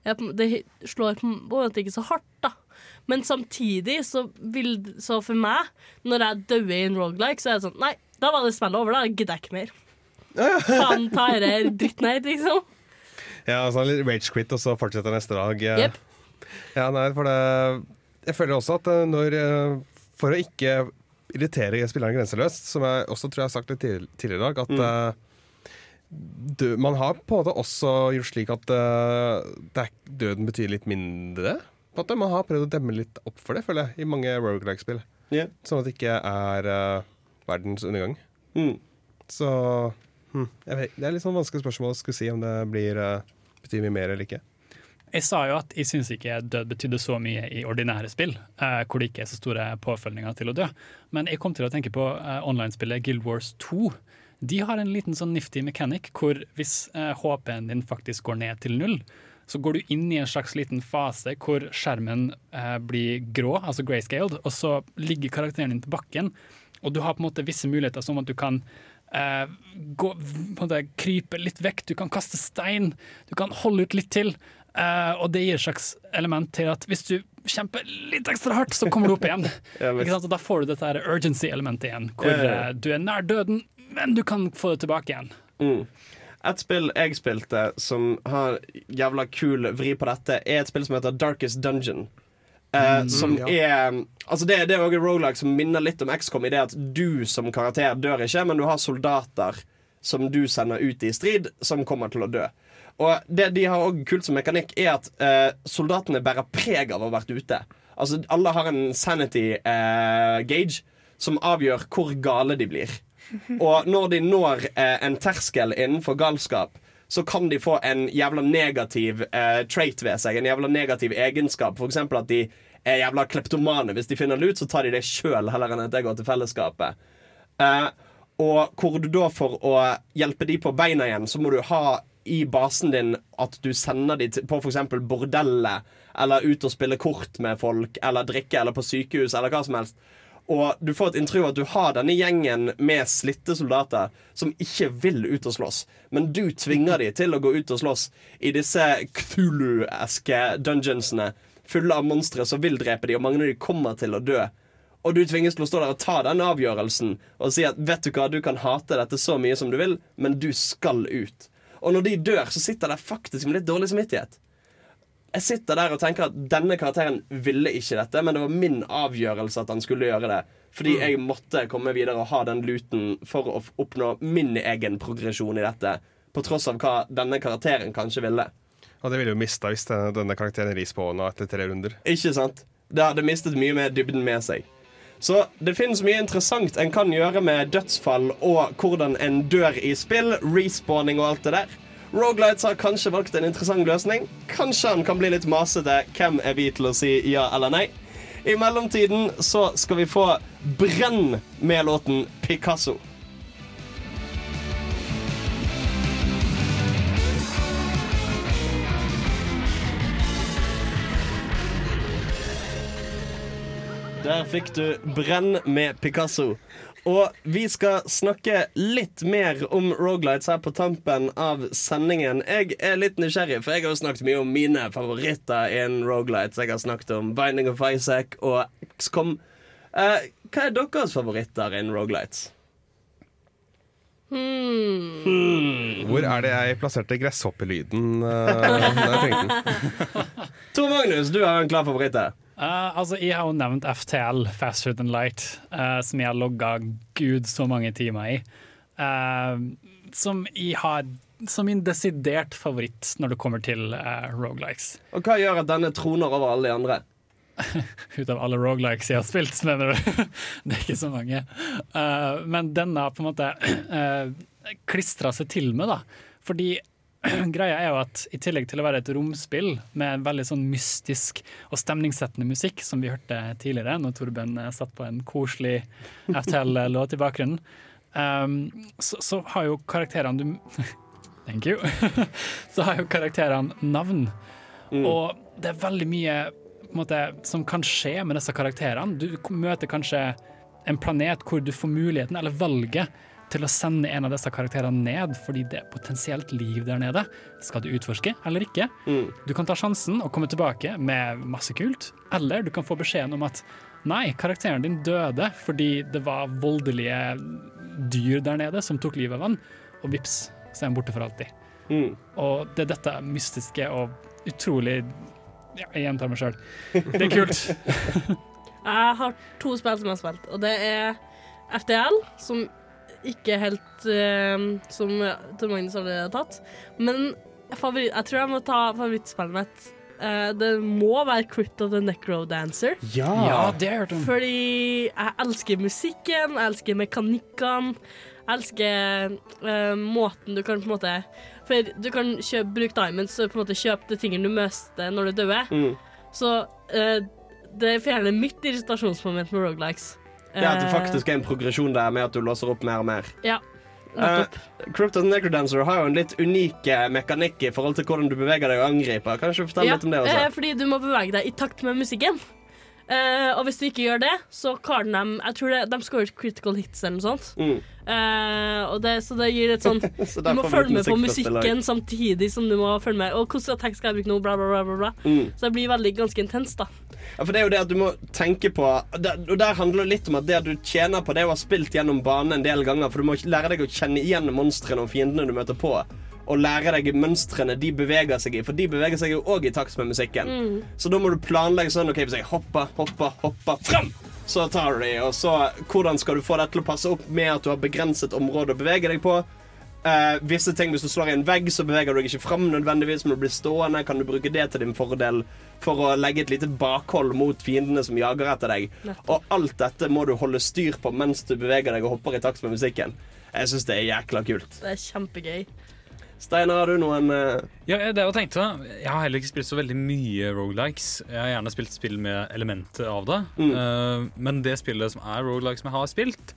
jeg, det slår på en måte ikke så hardt, da. Men samtidig så vil Så for meg, når jeg dauer i en rogelike, så er det sånn Nei, da var det spillet over, da gidder jeg ikke mer. Faen ta denne dritten her, liksom. Ja, altså litt rage quit, og så fortsette neste dag. Yep. Ja, nei, for det Jeg føler også at eh, når eh, For å ikke irritere spilleren grenseløst, som jeg også tror jeg har sagt litt tidligere i dag, at eh, dø, man har på en måte også gjort slik at uh, er, døden betyr litt mindre. På at. Man har prøvd å demme litt opp for det, føler jeg, i mange roguelike-spill. Sånn at det ikke er uh, verdens undergang. Så hm, vet, Det er litt sånn vanskelig spørsmål å skulle si om det blir, uh, betyr mye mer eller ikke. Jeg sa jo at jeg syns ikke død betydde så mye i ordinære spill, eh, hvor det ikke er så store påfølgninger til å dø. Men jeg kom til å tenke på eh, online-spillet Guild Wars 2. De har en liten sånn nifty mechanic hvor hvis eh, HP-en din faktisk går ned til null, så går du inn i en slags liten fase hvor skjermen eh, blir grå, altså grayscaled, og så ligger karakteren din til bakken, og du har på en måte visse muligheter som at du kan eh, gå, krype litt vekk, du kan kaste stein, du kan holde ut litt til. Eh, og det gir et slags element til at hvis du kjemper litt ekstra hardt, så kommer du opp igjen. [laughs] Ja. Ikke sant? Og da får du dette urgency-elementet igjen, hvor Ja, ja, ja. eh, du er nær døden, men du kan få det tilbake igjen. Mm. Et spill jeg spilte som har jævla kul vri på dette, er et spill som heter Darkest Dungeon. Uh, Mm, som ja. er Altså Det, det er en roguelike som minner litt om XCOM i det at du som karakter dør ikke, men du har soldater som du sender ut i strid, som kommer til å dø. Og det de har også kult som mekanikk, er at eh, soldatene bærer preg av å ha vært ute. Altså Alle har en sanity eh, gauge som avgjør hvor gale de blir. [laughs] Og når de når eh, en terskel innenfor galskap, så kan de få en jævla negativ eh, trait ved seg. En jævla negativ egenskap. For eksempel at de er jævla kleptomane. Hvis de finner det ut, så tar de det sjøl heller enn at det går til fellesskapet. Eh, og hvor du da for å hjelpe de på beina igjen, så må du ha i basen din at du sender dem på f.eks. bordellet, eller ut og spille kort med folk, eller drikke, eller på sykehus, eller hva som helst. Og du får et inntrykk av at du har denne gjengen med slitte soldater som ikke vil ut og slåss. Men du tvinger dem til å gå ut og slåss i disse Cthulhu-eske dungeonsene fulle av monstre som vil drepe dem, og mange av dem kommer til å dø. Og du tvinges til å stå der og ta den avgjørelsen og si at vet du hva, du kan hate dette så mye som du vil, men du skal ut. Og når de dør, så sitter der faktisk med litt dårlig samvittighet. Jeg sitter der og tenker at denne karakteren ville ikke dette, men det var min avgjørelse at han skulle gjøre det. Fordi Mm. jeg måtte komme videre og ha den luten for å oppnå min egen progresjon i dette. På tross av hva denne karakteren kanskje ville. Og det ville jo mista hvis denne, karakteren ris på nå etter tre runder. Ikke sant? Det hadde mistet mye mer dybden med seg. Så det finnes mye interessant en kan gjøre med dødsfall og hvordan en dør i spill, respawning og alt det der. Rogelights har kanskje valgt en interessant løsning. Kanskje han kan bli litt masete. Hvem er vi til å si ja eller nei? I mellomtiden så skal vi få Brenn med låten Picasso. Der fikk du Brenn med Picasso. Og vi skal snakke litt mer om Rogalights her på tampen av sendingen. Jeg er litt nysgjerrig, for jeg har jo snakket mye om mine favoritter innen Rogalights. Jeg har snakket om Binding of Isaac og XCOM. Eh, hva er deres favoritter innen Rogalights? Hmm. Hvor er det jeg plasserte gresshoppelyden? [laughs] Uh? [laughs] Tor Magnus, du har en klar favoritt Eh, altså, jeg har jo nevnt FTL, Faster Than Light, uh, som jeg har logga gud så mange timer i. Uh, som jeg har som min desidert favoritt når det kommer til uh, rogelikes. Og hva gjør at denne troner over alle de andre? [laughs] Ut av alle rogelikes jeg har spilt, mener du? [laughs] det er ikke så mange. Men denne har på en måte [clears throat] uh, klistra seg til meg, da. Fordi [clears throat] greia er jo at i tillegg til å være et romspill med veldig sånn mystisk og stemningssettende musikk, som vi hørte tidligere når Torben eh, satt på en koselig FTL-låt [laughs] i bakgrunnen, um, så, så har jo karakterene du [laughs] Thank you. [laughs] så har jo karakterene navn. Og det er veldig mye måte, som kan skje med disse karakterene. Du møter kanskje en planet hvor du får muligheten, eller valget, til å sende en av disse karakterene ned fordi det er potensielt liv der nede. Skal du utforske eller ikke? Du kan ta sjansen og komme tilbake med masse kult, eller du kan få beskjeden om at nei, karakteren din døde fordi det var voldelige dyr der nede som tok livet av han, og vips, så er han borte for alltid. Og det er dette mystiske og utrolig ja, Jeg gjentar meg sjøl. Det er kult. [laughs] Jeg har to spill som jeg har spilt, og det er FTL, som ikke helt uh, Som Tor Magnus allerede har tatt. Men favoritt, jeg tror jeg må ta favorittspillet mitt. Uh, det må være Crypt of the Necro Dancer. Ja. Ja, det har jeg hørt om. Fordi jeg elsker musikken, jeg elsker mekanikkene. Jeg elsker uh, måten du kan på en måte For du kan kjøpe, bruke diamonds og på en måte kjøpe de tingene du mister når du dør. Mm. Så eh, det fjerner mitt irritasjonsmoment med rogelikes. Det at det faktisk er en progresjon der med at du låser opp mer og mer. Ja, Uh. Cryptos Necrodancer har jo en litt unik eh, mekanikk i forhold til hvordan du beveger deg og angriper. Kan du ikke fortelle Ja, litt om det eh, også? fordi du må bevege deg i takt med musikken. Uh, og hvis du ikke gjør det, så kaller de Jeg tror det, de scorer critical hits eller noe sånt. Mm. Uh, det, så det gir et sånn [laughs] Så Du må følge med på musikken samtidig som du må følge med. Og hvordan tekst skal jeg bruke nå, bla, bla. bla, bla. Mm. Så det blir veldig ganske intenst, da. Ja, for det er jo det at du må tenke på Og der handler det litt om at det du tjener på det å ha spilt gjennom banen en del ganger, for du må lære deg å kjenne igjen monstrene og fiendene du møter på. Og lære deg mønstrene de beveger seg i, for de beveger seg jo òg i takt med musikken. Mm. Så da må du planlegge sånn OK, hvis jeg hopper, hopper, hopper fram, så tar du de. Og så hvordan skal du få det til å passe opp med at du har begrenset område å bevege deg på? Eh, visse ting, Hvis du slår i en vegg, så beveger du deg ikke fram nødvendigvis, men du blir stående. Kan du bruke det til din fordel for å legge et lite bakhold mot fiendene som jager etter deg? Og alt dette må du holde styr på mens du beveger deg og hopper i takt med musikken. Jeg syns det er jækla kult. Det er kjempegøy. Steinar, har du noen uh... Ja, det jeg tenkte Jeg har heller ikke spilt så veldig mye rogelikes. Jeg har gjerne spilt spill med elementer av det. Mm. Uh, men det spillet som er rogelikes som jeg har spilt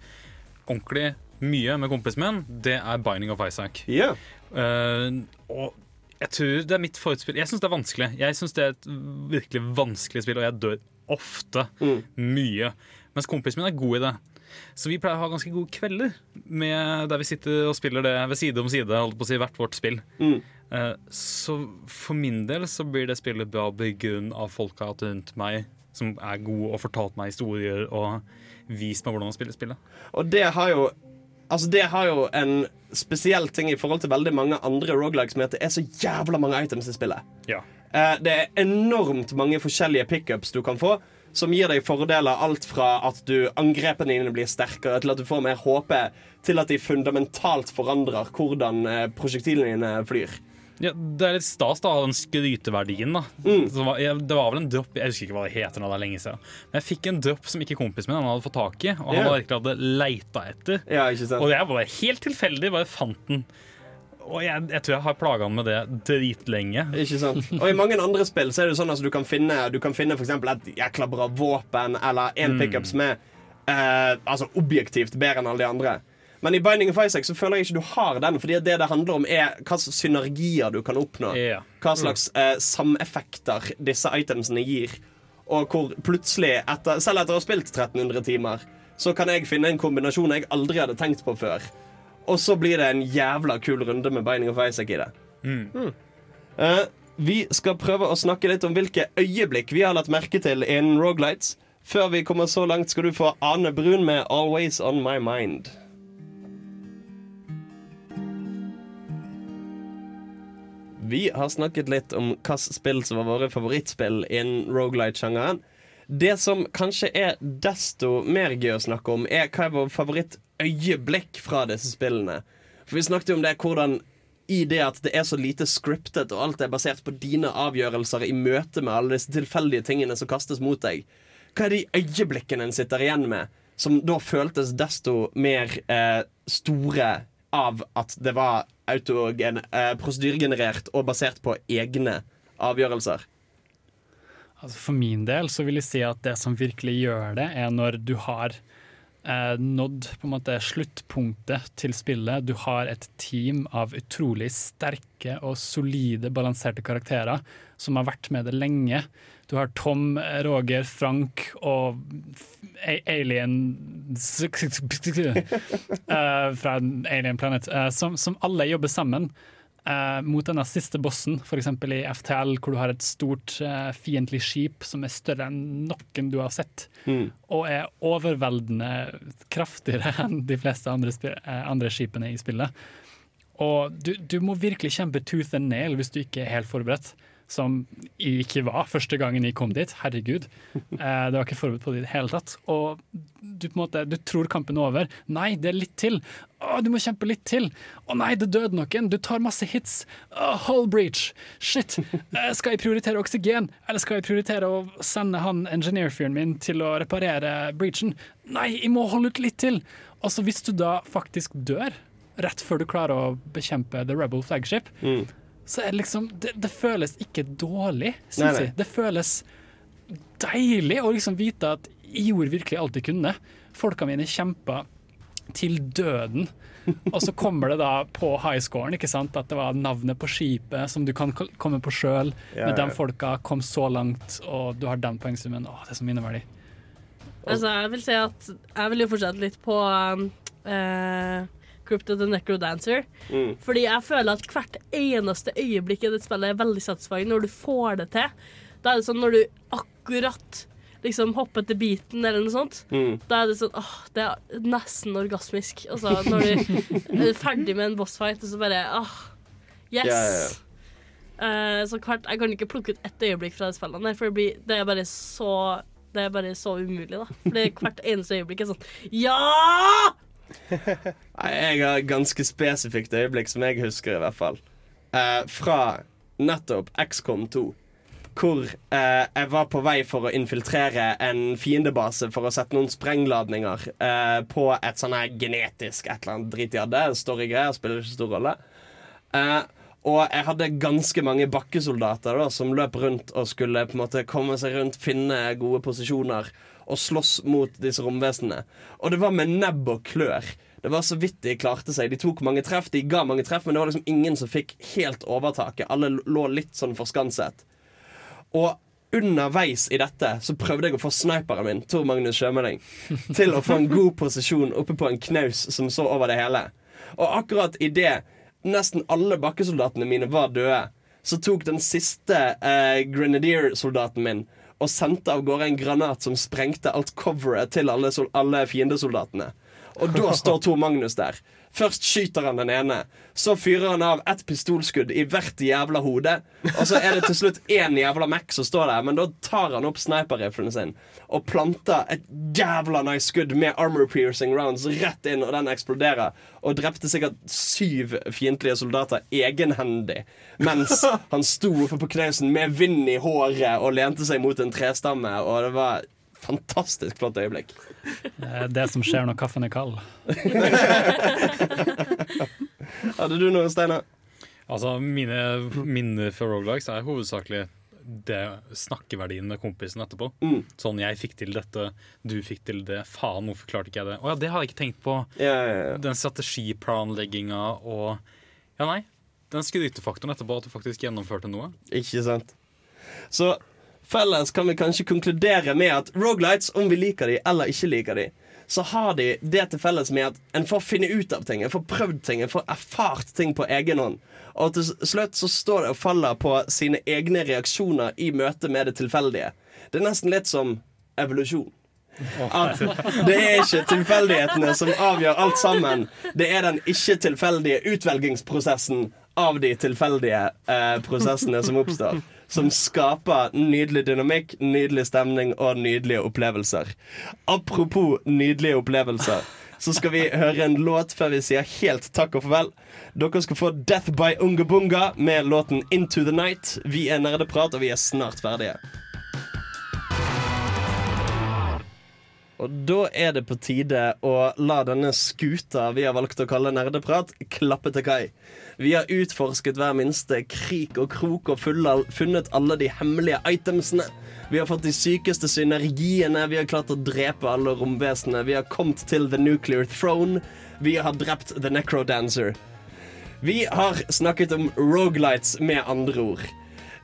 ordentlig mye med kompisen min, det er Binding of Isaac. Yeah. Uh, og jeg tror det er mitt forutspill. Jeg syns det er vanskelig. Jeg synes det er et virkelig vanskelig spill, og jeg dør ofte. Mm. Mye. Mens kompisen min er god i det. Så vi pleier å ha ganske gode kvelder med, der vi sitter og spiller det ved side om side, holdt på å si hvert vårt spill. Mm. Eh, Så for min del så blir det spillet bra på grunn av folka rundt meg som er gode og fortalt meg historier og vist meg hvordan å spille spillet. Og det har jo Altså det har jo en spesiell ting i forhold til veldig mange andre rogelikes med at det er så jævla mange items i spillet. Ja. Eh, Det er enormt mange forskjellige pickups du kan få, som gir deg fordeler alt fra at du angrepene dine blir sterkere, til at du får mer HP, til at de fundamentalt forandrer hvordan eh, prosjektilene dine flyr. Ja, det er litt stas da, den skryteverdien. da Mm. var, Det var vel en dropp Jeg husker ikke hva det heter nå, det er lenge siden. Men jeg fikk en dropp som ikke kompisen min han hadde fått tak i, og han yeah. hadde virkelig hadde leita etter. Ja? Og jeg var helt tilfeldig, bare fant den. Og jeg, jeg tror jeg har plaga han med det dritlenge. Ikke sant? Og i mange andre spill så er det sånn at du kan finne Du kan finne for eksempel et jækla bra våpen eller en Mm. pickup som er eh, altså objektivt bedre enn alle de andre. Men i Binding of Isaac så føler jeg ikke du har den, fordi det det handler om, er hva slags synergier du kan oppnå. Ja. Hva slags eh, sameffekter disse itemsene gir. Og hvor plutselig, etter, selv etter å ha spilt 1300 timer, så kan jeg finne en kombinasjon jeg aldri hadde tenkt på før. Og så blir det en jævla kul runde med Binding of Isaac i det. Eh, vi skal prøve å snakke litt om hvilke øyeblikk vi har lagt merke til innen Rogalights. Før vi kommer så langt, skal du få Ane Brun med 'Always On My Mind'. Vi har snakket litt om hvilke spill som var våre favorittspill innen Rogalight-sjangeren. Det som kanskje er desto mer gøy å snakke om, er hva er vår favorittøyeblikk fra disse spillene. For vi snakket jo om det hvordan i det at det er så lite scriptet, og alt er basert på dine avgjørelser i møte med alle disse tilfeldige tingene som kastes mot deg. Hva er de øyeblikkene en sitter igjen med, som da føltes desto mer eh, store av at det var eh, prosedyregenerert og basert på egne avgjørelser? Altså for min del så vil jeg si at det som virkelig gjør det, er når du har eh, nådd på en måte sluttpunktet til spillet. Du har et team av utrolig sterke og solide, balanserte karakterer som har vært med det lenge. Du har Tom, Roger, Frank og Alien [laughs] eh, fra Alien Planet, eh, som, som alle jobber sammen Uh, mot denne siste bossen, f.eks. i FTL, hvor du har et stort uh, fiendtlig skip som er større enn noen du har sett, Mm. og er overveldende kraftigere [laughs] enn de fleste andre, andre skipene i spillet. Og du, du må virkelig kjempe tooth and nail hvis du ikke er helt forberedt. Som ikke var første gangen jeg kom dit. Herregud. Eh, det var ikke forberedt på det i det hele tatt. Og du, på en måte, du tror kampen er over. Nei, det er litt til. Å, du må kjempe litt til. Å nei, det døde noen. Du tar masse hits. Å, hull breach. Shit. Eh, skal jeg prioritere oksygen, eller skal jeg prioritere å sende han engineer-fyren min til å reparere breachen? Nei, jeg må holde ut litt til. Og så hvis du da faktisk dør rett før du klarer å bekjempe The Rebel Flagship, Mm. Så er det liksom Det, det føles ikke dårlig, syns jeg. Det føles deilig å liksom vite at jeg gjorde virkelig alt jeg kunne. Folka mine kjempa til døden. Og så kommer det da på highscoren ikke sant? at det var navnet på skipet som du kan komme på sjøl. Ja, Med ja. de folka kom så langt, og du har den poengsummen. Åh, det er så minneverdig. Altså, jeg vil si at jeg vil jo fortsette litt på eh, Crypto the Necrodancer. Mm. Fordi jeg føler at hvert eneste øyeblikk i det spillet er veldig satisfying når du får det til. Da er det sånn når du akkurat liksom hopper til beaten eller noe sånt. Mm. Da er det sånn åh, det er nesten orgasmisk. Altså når du er ferdig med en bossfight, og så bare åh, yes! Yeah, yeah. Eh, så hvert, jeg kan ikke plukke ut ett øyeblikk fra det spillet, der, for det, blir, det er bare så det er bare så umulig, da. Fordi hvert eneste øyeblikk er sånn Ja! Jeg har ganske spesifikt øyeblikk som jeg husker, i hvert fall. Eh, fra nettopp XCOM 2. Hvor eh, jeg var på vei for å infiltrere en fiendebase for å sette noen sprengladninger eh, på et sånn her genetisk et eller annet drit de hadde. Storygreier spiller ikke stor rolle. Eh, og jeg hadde ganske mange bakkesoldater da, som løp rundt og skulle på en måte komme seg rundt, finne gode posisjoner og slåss mot disse romvesenene. Og det var med nebb og klør. Det var så vidt de klarte seg. De tok mange treff, de ga mange treff, men det var liksom ingen som fikk helt overtaket. Alle lå litt sånn forskanset. Og underveis i dette så prøvde jeg å få sniperen min, Tor Magnus Sjømeling, [laughs] til å få en god posisjon oppe på en knaus som så over det hele. Og akkurat idet nesten alle bakkesoldatene mine var døde, så tok den siste eh, grenadier-soldaten min og sendte av gårde en granat som sprengte alt coveret til alle, alle fiendesoldatene. Og da står Tor Magnus der. Først skyter han den ene, så fyrer han av ett pistolskudd i hvert jævla hode. Og så er det til slutt én jævla Mac som står der, men da tar han opp sniperriflen sin og planter et jævla nice skudd med armor piercing rounds rett inn, og den eksploderer. Og drepte sikkert syv fiendtlige soldater egenhendig mens [laughs] han sto oppe på knausen med vind i håret og lente seg mot en trestamme, og det var fantastisk flott øyeblikk. Det er det som skjer når kaffen er kald. [laughs] Hadde du noe, Steinar? Altså, mine minner fra Rogalikes er hovedsakelig det snakkeverdien med kompisen etterpå. Mm. Sånn 'jeg fikk til dette, du fikk til det', faen, hvorfor klarte ikke jeg det? Å ja, det har jeg ikke tenkt på. Ja, ja, ja. Den strategiplanlegginga og Ja, nei. Den skrytefaktoren etterpå, at du faktisk gjennomførte noe. Ikke sant? Så felles kan vi kanskje konkludere med at Rogalights, om vi liker de eller ikke liker de, så har de det til felles med at en får finne ut av ting, en får prøvd ting, en får erfart ting på egen hånd. Og til slutt så står det og faller på sine egne reaksjoner i møte med det tilfeldige. Det er nesten litt som evolusjon. At det er ikke tilfeldighetene som avgjør alt sammen. Det er den ikke-tilfeldige utvelgingsprosessen av de tilfeldige eh, prosessene som oppstår. Som skaper nydelig dynamikk, nydelig stemning og nydelige opplevelser. Apropos nydelige opplevelser, så skal vi høre en låt før vi sier helt takk og farvel. Dere skal få Death by Ungabunga med låten Into the Night. Vi er Nerdeprat, og vi er snart ferdige. Og da er det på tide å la denne skuta vi har valgt å kalle Nerdeprat, klappe til kai. Vi har utforsket hver minste krik og krok og funnet alle de hemmelige itemsene. Vi har fått de sykeste synergiene, vi har klart å drepe alle romvesenene. Vi har kommet til The Nuclear Throne. Vi har drept The Necrodancer. Vi har snakket om rogelights med andre ord.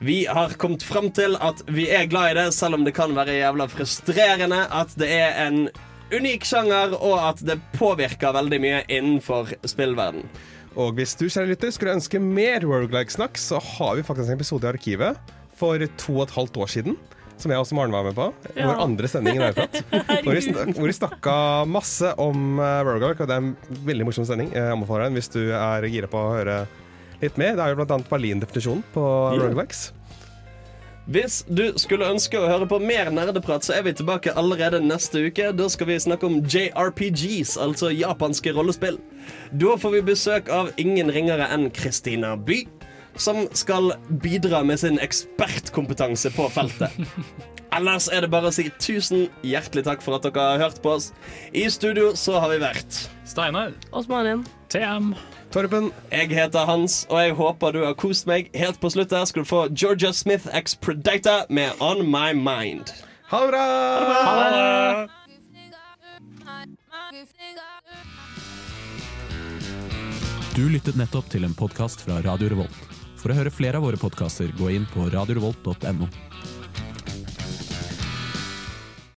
Vi har kommet fram til at vi er glad i det, selv om det kan være jævla frustrerende. At det er en unik sjanger, og at det påvirker veldig mye innenfor spillverden. Og hvis du kjære lytter skulle ønske mer Roguelike-snakk, så har vi faktisk en episode i arkivet for to og et halvt år siden. Som jeg også Maren var med på. Ja. Vår andre sending i Nærprat. [laughs] Hvor vi, hvor vi snakka masse om uh, Roguelike, og det er en veldig morsom sending. Jeg anbefaler den hvis du er gira på å høre litt med. Det er jo annet Berlin-definisjonen på yeah. Roguelikes. Hvis du skulle ønske å høre på mer nerdeprat, så er vi tilbake allerede neste uke. Da skal vi snakke om JRPGs, altså japanske rollespill. Da får vi besøk av ingen ringere enn Christina By, som skal bidra med sin ekspertkompetanse på feltet. [laughs] Ellers er det bare å si tusen hjertelig takk for at dere har hørt på oss. I studio så har vi vært Steinar. Osmanin. TM. Torben. Jeg heter Hans, og jeg håper du har kost meg. Helt på slutt her skal du få Georgia Smith X Predator med On My Mind. Ha det bra! Ha det! Du lyttet nettopp til en podkast fra Radio Revolt. For å høre flere av våre podkaster, gå inn på radiorevolt.no.